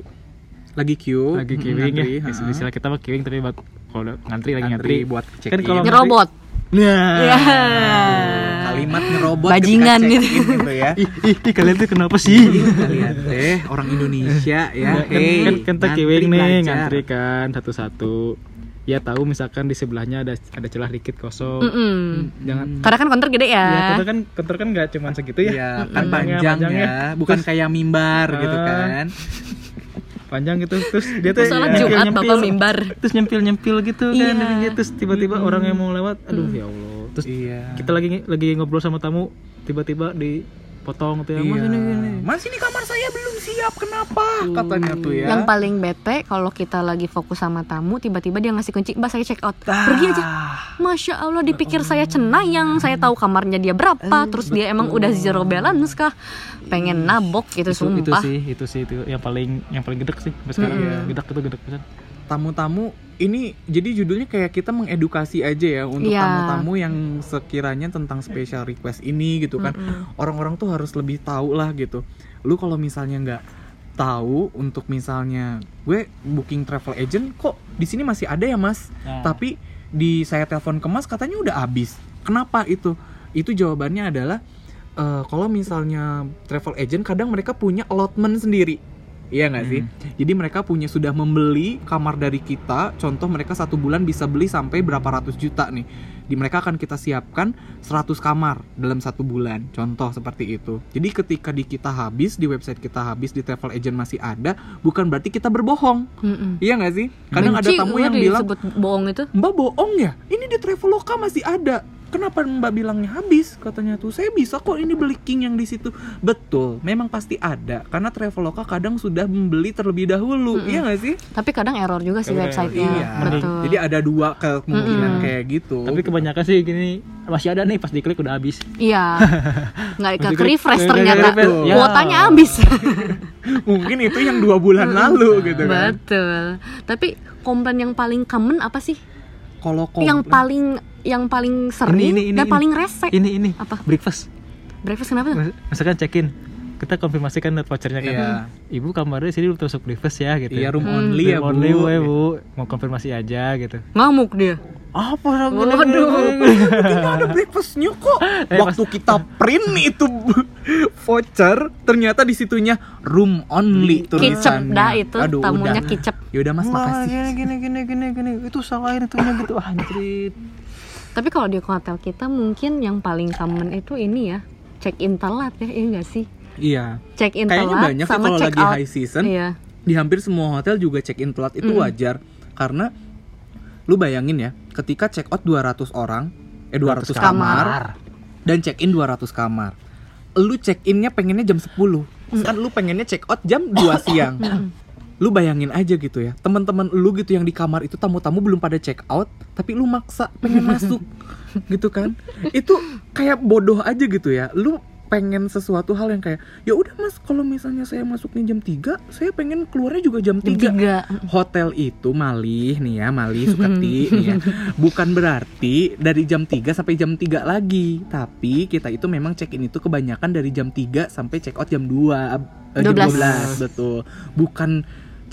[SPEAKER 2] lagi queue,
[SPEAKER 3] lagi
[SPEAKER 2] mm,
[SPEAKER 3] queuing ya. Istilah kita mah queuing tapi buat kalau ngantri lagi
[SPEAKER 2] Ngantri
[SPEAKER 3] ngantri.
[SPEAKER 2] buat
[SPEAKER 3] kan
[SPEAKER 2] check-in.
[SPEAKER 3] kalau
[SPEAKER 1] Nyerobot.
[SPEAKER 3] Nah.
[SPEAKER 1] Ya.
[SPEAKER 2] kalimat ngerobot
[SPEAKER 1] Bajingan gitu.
[SPEAKER 2] gitu ya.
[SPEAKER 3] Ih, ih, ih, kalian tuh kenapa sih?
[SPEAKER 2] Kalian teh orang Indonesia ya.
[SPEAKER 3] Kan, kan,
[SPEAKER 2] Hey,
[SPEAKER 3] kan kita
[SPEAKER 2] ngantri
[SPEAKER 3] queuing nih, ngantri kan satu-satu. Ya tahu misalkan di sebelahnya ada ada celah dikit kosong.
[SPEAKER 1] Mm-mm.
[SPEAKER 3] Jangan
[SPEAKER 1] Karena kan counter gede ya.
[SPEAKER 3] Ya, konter kan konter kan nggak cuma segitu ya.
[SPEAKER 2] Iya, kan
[SPEAKER 3] Panjangnya-
[SPEAKER 2] panjang
[SPEAKER 3] panjangnya.
[SPEAKER 2] ya, bukan kayak mimbar gitu
[SPEAKER 3] Ah.
[SPEAKER 2] kan.
[SPEAKER 3] Panjang gitu terus dia tuh nyempil-
[SPEAKER 1] Jumat
[SPEAKER 3] nyempil-
[SPEAKER 1] bapak mimbar.
[SPEAKER 3] Terus nyempil-nyempil gitu kan
[SPEAKER 1] Iya.
[SPEAKER 3] gitu. terus tiba-tiba orang yang mau lewat aduh ya Allah. Terus
[SPEAKER 2] Iya.
[SPEAKER 3] kita lagi lagi ngobrol sama tamu tiba-tiba dipotong tuh ya
[SPEAKER 2] Iya.
[SPEAKER 3] Mas ini ini.
[SPEAKER 2] Mas ini kamar saya belum siap kenapa? Katanya tuh ya.
[SPEAKER 1] Yang paling bete kalau kita lagi fokus sama tamu, tiba-tiba dia ngasih kunci, mbak saya check out, pergi aja. Masya Allah, dipikir saya cenayang, saya tahu kamarnya dia berapa, terus dia emang udah zero balance kah? Pengen nabok gitu,
[SPEAKER 3] itu, itu
[SPEAKER 1] sumpah.
[SPEAKER 3] sih itu sih itu yang paling yang paling gedek sih sampai sekarang
[SPEAKER 2] Iya.
[SPEAKER 3] gedek itu gedek pisan
[SPEAKER 2] tamu-tamu ini jadi judulnya kayak kita mengedukasi aja ya untuk
[SPEAKER 1] Iya.
[SPEAKER 2] tamu-tamu yang sekiranya tentang special request ini gitu kan. Orang-orang tuh harus lebih tahu lah gitu. Lu kalau misalnya nggak tahu untuk misalnya gue booking travel agent kok di sini masih ada ya mas
[SPEAKER 3] Nah.
[SPEAKER 2] tapi di saya telepon ke mas katanya udah habis kenapa itu itu jawabannya adalah eh, kalau misalnya travel agent kadang mereka punya allotment sendiri Iya nggak sih? Jadi mereka punya sudah membeli kamar dari kita. Contoh mereka satu bulan bisa beli sampai berapa ratus juta nih. Di mereka akan kita siapkan 100 kamar dalam satu bulan. Contoh seperti itu. Jadi ketika di kita habis, di website kita habis, di travel agent masih ada, bukan berarti kita berbohong.
[SPEAKER 1] Mm-mm.
[SPEAKER 2] Iya nggak sih? Kadang ada
[SPEAKER 1] Benci
[SPEAKER 2] tamu
[SPEAKER 1] gue
[SPEAKER 2] yang bilang,
[SPEAKER 1] bohong itu.
[SPEAKER 2] Mbak bohong ya? Ini di Traveloka masih ada. Kenapa Mbak bilangnya habis? Katanya tuh saya bisa kok ini beli king yang di situ. Betul, memang pasti ada karena Traveloka kadang sudah membeli terlebih dahulu. Iya nggak sih?
[SPEAKER 1] Tapi kadang error juga sih websitenya.
[SPEAKER 2] Iya.
[SPEAKER 1] Betul.
[SPEAKER 2] Jadi ada dua kemungkinan
[SPEAKER 1] Mm-mm.
[SPEAKER 2] kayak gitu.
[SPEAKER 3] Tapi kebanyakan sih gini masih ada nih pas diklik udah habis.
[SPEAKER 1] Iya. Nggak ke refresh ternyata.
[SPEAKER 3] ya.
[SPEAKER 1] Kuotanya habis.
[SPEAKER 2] mungkin itu yang dua bulan lalu gitu kan.
[SPEAKER 1] Betul. Tapi komplain yang paling common apa sih?
[SPEAKER 2] Kalau
[SPEAKER 1] Yang paling yang paling sering
[SPEAKER 3] Ini, ini, ini,
[SPEAKER 1] dan
[SPEAKER 3] ini.
[SPEAKER 1] paling rese.
[SPEAKER 3] Ini ini
[SPEAKER 1] Apa?
[SPEAKER 3] breakfast.
[SPEAKER 1] Breakfast kenapa tuh?
[SPEAKER 3] Mis- Misalkan check-in kita konfirmasikan net vouchernya kan
[SPEAKER 2] Iya.
[SPEAKER 3] ibu kamarnya sini belum termasuk breakfast ya gitu
[SPEAKER 2] Iya room
[SPEAKER 1] Hmm.
[SPEAKER 2] only ya
[SPEAKER 3] Room
[SPEAKER 2] bu.
[SPEAKER 3] only bu, ya, bu mau konfirmasi aja gitu
[SPEAKER 1] Ngamuk dia.
[SPEAKER 3] apa
[SPEAKER 1] Waduh.
[SPEAKER 2] Tidak ada breakfastnya kok.
[SPEAKER 3] Eh,
[SPEAKER 2] Waktu kita print itu voucher, ternyata di situnya room only
[SPEAKER 1] Kicep
[SPEAKER 2] tulisannya.
[SPEAKER 1] dah itu, tamunya
[SPEAKER 2] udah.
[SPEAKER 1] kicep.
[SPEAKER 2] Ya udah Mas, makasih.
[SPEAKER 3] gini gini gini gini gini itu salahin itunya gitu anjrit
[SPEAKER 1] Tapi kalau di hotel kita mungkin yang paling common itu ini ya, check in telat ya, iya nggak sih?
[SPEAKER 2] Iya.
[SPEAKER 1] Check in
[SPEAKER 2] Kayaknya
[SPEAKER 1] telat
[SPEAKER 2] banyak sih
[SPEAKER 1] sama
[SPEAKER 2] kalau
[SPEAKER 1] check
[SPEAKER 2] lagi
[SPEAKER 1] out.
[SPEAKER 2] high season.
[SPEAKER 1] Iya.
[SPEAKER 2] Di hampir semua hotel juga check in telat itu wajar karena lu bayangin ya, ketika check out 200 orang, eh 200,
[SPEAKER 3] 200
[SPEAKER 2] kamar, dan check in 200 kamar. Lu check innya pengennya jam 10. Kan lu pengennya check out jam 2 siang. Lu bayangin aja gitu ya teman-teman lu gitu yang di kamar itu tamu-tamu belum pada check out tapi lu maksa pengen masuk gitu kan itu kayak bodoh aja gitu ya lu pengen sesuatu hal yang kayak ya udah mas kalau misalnya saya masuknya jam 3 saya pengen keluarnya juga jam 3
[SPEAKER 1] Jam tiga.
[SPEAKER 2] hotel itu malih nih ya malih suketi nih ya bukan berarti dari jam 3 sampai jam 3 lagi tapi kita itu memang check in itu kebanyakan dari jam 3 sampai check out jam 2 eh, jam
[SPEAKER 1] 12.
[SPEAKER 2] 12 betul bukan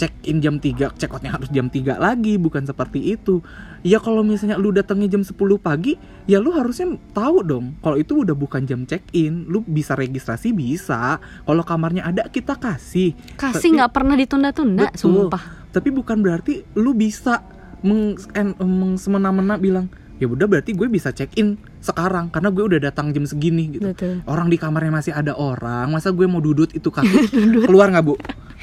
[SPEAKER 2] check in jam 3 check outnya harus jam 3 lagi bukan seperti itu ya kalau misalnya lu datangnya jam 10 pagi ya lu harusnya tahu dong kalau itu udah bukan jam check in lu bisa registrasi bisa kalau kamarnya ada kita kasih
[SPEAKER 1] Kasih nggak pernah ditunda-tunda, sumpah.
[SPEAKER 2] Tapi bukan berarti lu bisa meng, en- meng- semena-mena bilang ya udah berarti gue bisa check in sekarang karena gue udah datang jam segini gitu.
[SPEAKER 1] Betul.
[SPEAKER 2] Orang di kamarnya masih ada orang, masa gue mau dudut itu kaki keluar nggak bu?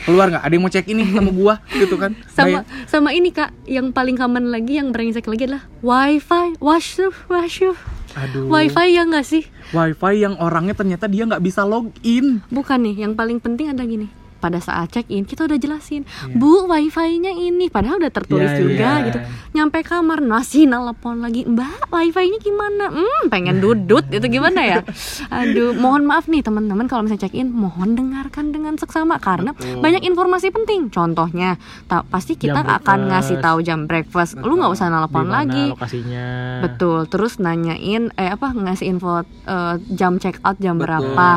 [SPEAKER 2] Keluar nggak? Ada yang mau check in nih sama gua gitu kan?
[SPEAKER 1] Sama
[SPEAKER 2] Bayang-
[SPEAKER 1] sama ini Kak, yang paling common lagi yang brengsek lagi adalah wifi, washroom, washroom.
[SPEAKER 2] Aduh.
[SPEAKER 1] Wifi ya nggak sih?
[SPEAKER 2] Wifi yang orangnya ternyata dia nggak bisa login.
[SPEAKER 1] Bukan nih, yang paling penting ada gini. Pada saat check in kita udah jelasin,
[SPEAKER 2] Iya.
[SPEAKER 1] Bu, wifi-nya ini padahal udah tertulis
[SPEAKER 3] Iya,
[SPEAKER 1] juga
[SPEAKER 3] iya.
[SPEAKER 1] gitu. Nyampe kamar masih nelpon lagi, "Mbak, wifi-nya gimana?" Hmm, pengen dudut itu gimana ya? Aduh, mohon maaf nih teman-teman kalau misalnya check in, mohon dengarkan dengan seksama karena
[SPEAKER 2] Betul.
[SPEAKER 1] banyak informasi penting. Contohnya, ta- pasti kita
[SPEAKER 3] Jam
[SPEAKER 1] akan
[SPEAKER 3] breakfast.
[SPEAKER 1] ngasih tahu jam breakfast. Lu nggak usah nelpon lagi.
[SPEAKER 3] lokasinya
[SPEAKER 1] Betul, terus nanyain eh apa ngasih info eh, jam check out jam
[SPEAKER 2] Betul.
[SPEAKER 1] berapa,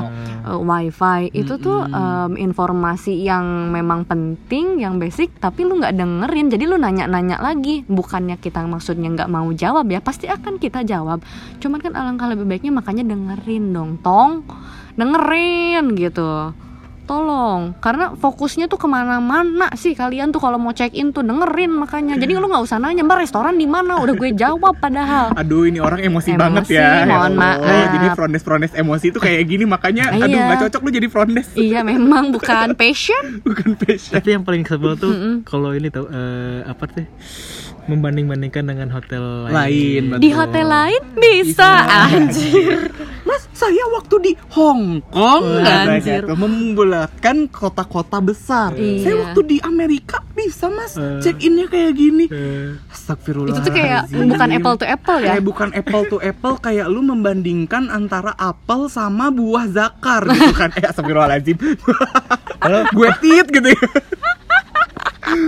[SPEAKER 1] eh, wifi itu tuh em, informasi yang memang penting, yang basic, tapi lu nggak dengerin, jadi lu nanya-nanya lagi, bukannya kita maksudnya nggak mau jawab ya, pasti akan kita jawab. Cuman kan alangkah lebih baiknya makanya dengerin dong, tong, dengerin gitu. Tolong, karena fokusnya tuh ke mana-mana sih kalian tuh kalau mau check in tuh dengerin makanya. Jadi lu nggak usah nanya mbak restoran di mana, udah gue jawab padahal.
[SPEAKER 2] Aduh ini orang emosi,
[SPEAKER 1] Emosi,
[SPEAKER 2] banget ya. Ya
[SPEAKER 1] mohon maaf.
[SPEAKER 2] Jadi frondes frondes emosi itu kayak gini makanya aduh
[SPEAKER 1] Iya.
[SPEAKER 2] nggak cocok lu jadi frondes.
[SPEAKER 1] Iya memang bukan passion.
[SPEAKER 2] Bukan passion.
[SPEAKER 3] tapi yang paling sebel tuh kalau ini tau eh, apa tuh membanding-bandingkan dengan hotel
[SPEAKER 2] Lain,
[SPEAKER 3] lain
[SPEAKER 1] Di hotel lain bisa anjir.
[SPEAKER 2] Mas, saya waktu di Hong Kong
[SPEAKER 1] Anjir.
[SPEAKER 2] tuh, membulatkan kota-kota besar.
[SPEAKER 1] Iya.
[SPEAKER 2] Saya waktu di Amerika bisa Mas
[SPEAKER 3] Eh.
[SPEAKER 2] check innya kayak gini.
[SPEAKER 3] Eh,
[SPEAKER 2] Astagfirullah.
[SPEAKER 1] Itu tuh kayak bukan apple to apple ya.
[SPEAKER 2] Kayak bukan apple to apple kayak lu membandingkan antara apel sama buah zakar gitu kan. Eh astagfirullahaladzim. Gue tit gitu ya.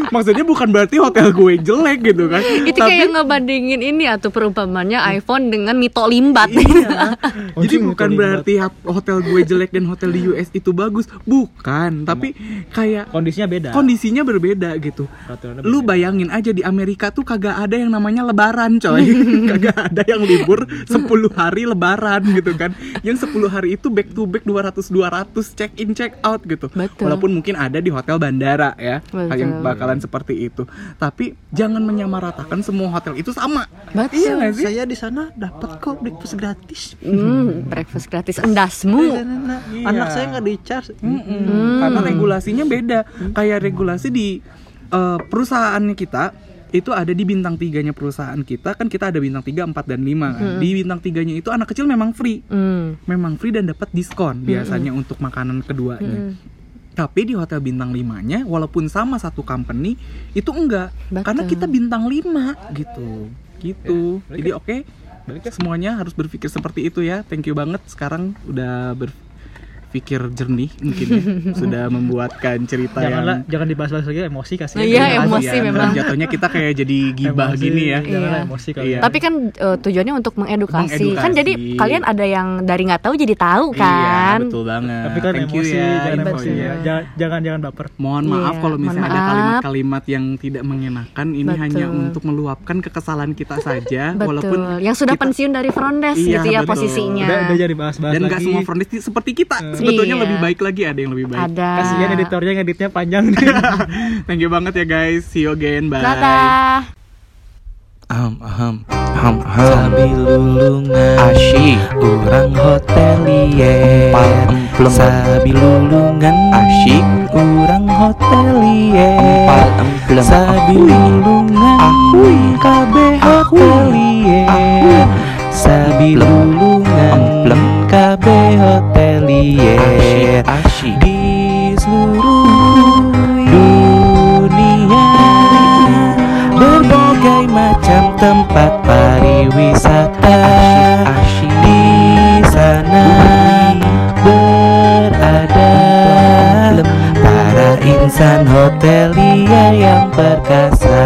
[SPEAKER 2] Maksudnya bukan berarti hotel gue jelek gitu kan
[SPEAKER 1] Itu
[SPEAKER 2] Tapi-
[SPEAKER 1] kayak ngebandingin ini atau perumpamannya iPhone dengan mito limbat.
[SPEAKER 2] Iya. Jadi
[SPEAKER 3] Untung
[SPEAKER 2] bukan berarti hotel gue jelek dan hotel di US itu bagus, bukan. Tapi kayak
[SPEAKER 3] kondisinya beda
[SPEAKER 2] kondisinya berbeda gitu.
[SPEAKER 3] Peraturannya
[SPEAKER 2] Lu
[SPEAKER 3] beda.
[SPEAKER 2] bayangin aja di Amerika tuh kagak ada yang namanya lebaran, coy. kagak ada yang libur 10 hari lebaran gitu kan. Yang 10 hari itu back to back 200 200 check in check out gitu.
[SPEAKER 1] Betul.
[SPEAKER 2] Walaupun mungkin ada di hotel bandara ya,
[SPEAKER 1] Betul.
[SPEAKER 2] yang bakalan seperti itu. Tapi jangan menyamaratakan semua hotel itu sama.
[SPEAKER 1] Betul.
[SPEAKER 2] Iya nggak sih?
[SPEAKER 4] Saya di sana dapat kok breakfast gratis.
[SPEAKER 1] Hmm, breakfast gratis endasmu.
[SPEAKER 4] Nah,
[SPEAKER 2] Iya.
[SPEAKER 4] Anak saya nggak di charge.
[SPEAKER 2] Mm-mm. Karena regulasinya beda. Kayak regulasi di eh, perusahaannya kita itu ada di bintang tiganya perusahaan kita kan kita ada bintang 3, 4 dan 5 kan. Di bintang tiganya itu anak kecil memang free.
[SPEAKER 1] Hmm.
[SPEAKER 2] Memang free dan dapat diskon biasanya untuk makanan keduanya. Tapi di hotel bintang 5-nya walaupun sama satu company itu enggak.
[SPEAKER 1] Betul.
[SPEAKER 2] Karena kita bintang 5 gitu. Gitu. Jadi oke semuanya harus berpikir seperti itu ya. Thank you banget sekarang udah berpikir jernih mungkin ya. sudah membuatkan cerita
[SPEAKER 3] janganlah
[SPEAKER 2] yang
[SPEAKER 3] jangan dibahas-bahas lagi emosi kasihan
[SPEAKER 1] Iya,
[SPEAKER 2] Kasihan,
[SPEAKER 1] emosi memang.
[SPEAKER 2] Jatuhnya kita kayak jadi gibah
[SPEAKER 3] Emosi,
[SPEAKER 2] gini ya.
[SPEAKER 1] Iya.
[SPEAKER 3] emosi kali
[SPEAKER 2] Iya.
[SPEAKER 1] Tapi kan eh, tujuannya untuk mengedukasi.
[SPEAKER 2] Mengedukasi.
[SPEAKER 1] Kan jadi kalian ada yang dari nggak tahu jadi tahu
[SPEAKER 2] Iya,
[SPEAKER 1] kan.
[SPEAKER 2] betul banget.
[SPEAKER 3] tapi kan
[SPEAKER 2] Thank you
[SPEAKER 3] emosi
[SPEAKER 2] ya
[SPEAKER 3] jangan emosi ya jangan jangan jangan baper
[SPEAKER 2] Mohon maaf
[SPEAKER 1] Iya,
[SPEAKER 2] kalau misalnya ada
[SPEAKER 1] maaf.
[SPEAKER 2] kalimat-kalimat yang tidak mengenakan. Ini
[SPEAKER 1] Betul.
[SPEAKER 2] hanya untuk meluapkan kekesalan kita saja,
[SPEAKER 1] Betul.
[SPEAKER 2] walaupun
[SPEAKER 1] yang sudah
[SPEAKER 2] kita-
[SPEAKER 1] pensiun dari front desk
[SPEAKER 2] Iya,
[SPEAKER 1] gitu ya
[SPEAKER 2] betul.
[SPEAKER 1] posisinya.
[SPEAKER 3] udah udah jadi bahas-bahas
[SPEAKER 2] dan nggak semua frontis seperti kita. Sebetulnya
[SPEAKER 1] Iya.
[SPEAKER 2] lebih baik lagi ada yang lebih baik.
[SPEAKER 1] Ada.
[SPEAKER 3] kasihan editornya ngeditnya panjang nih
[SPEAKER 2] Thank you banget ya guys. See you again. Bye.
[SPEAKER 1] Dadah.
[SPEAKER 5] Aham, aham, aham, aham. Sabi lulungan asyik Orang hotelier Empal emplem Sabi lulungan asyik Orang hotelier Empal emplem Sabi lulungan Ahui Kabe hotelier Sabi lulungan emplem Kabe hotelier asyik Di seluruh dunia Berbagai macam tempat pariwisata Di sana berada. Para insan hotelia yang perkasa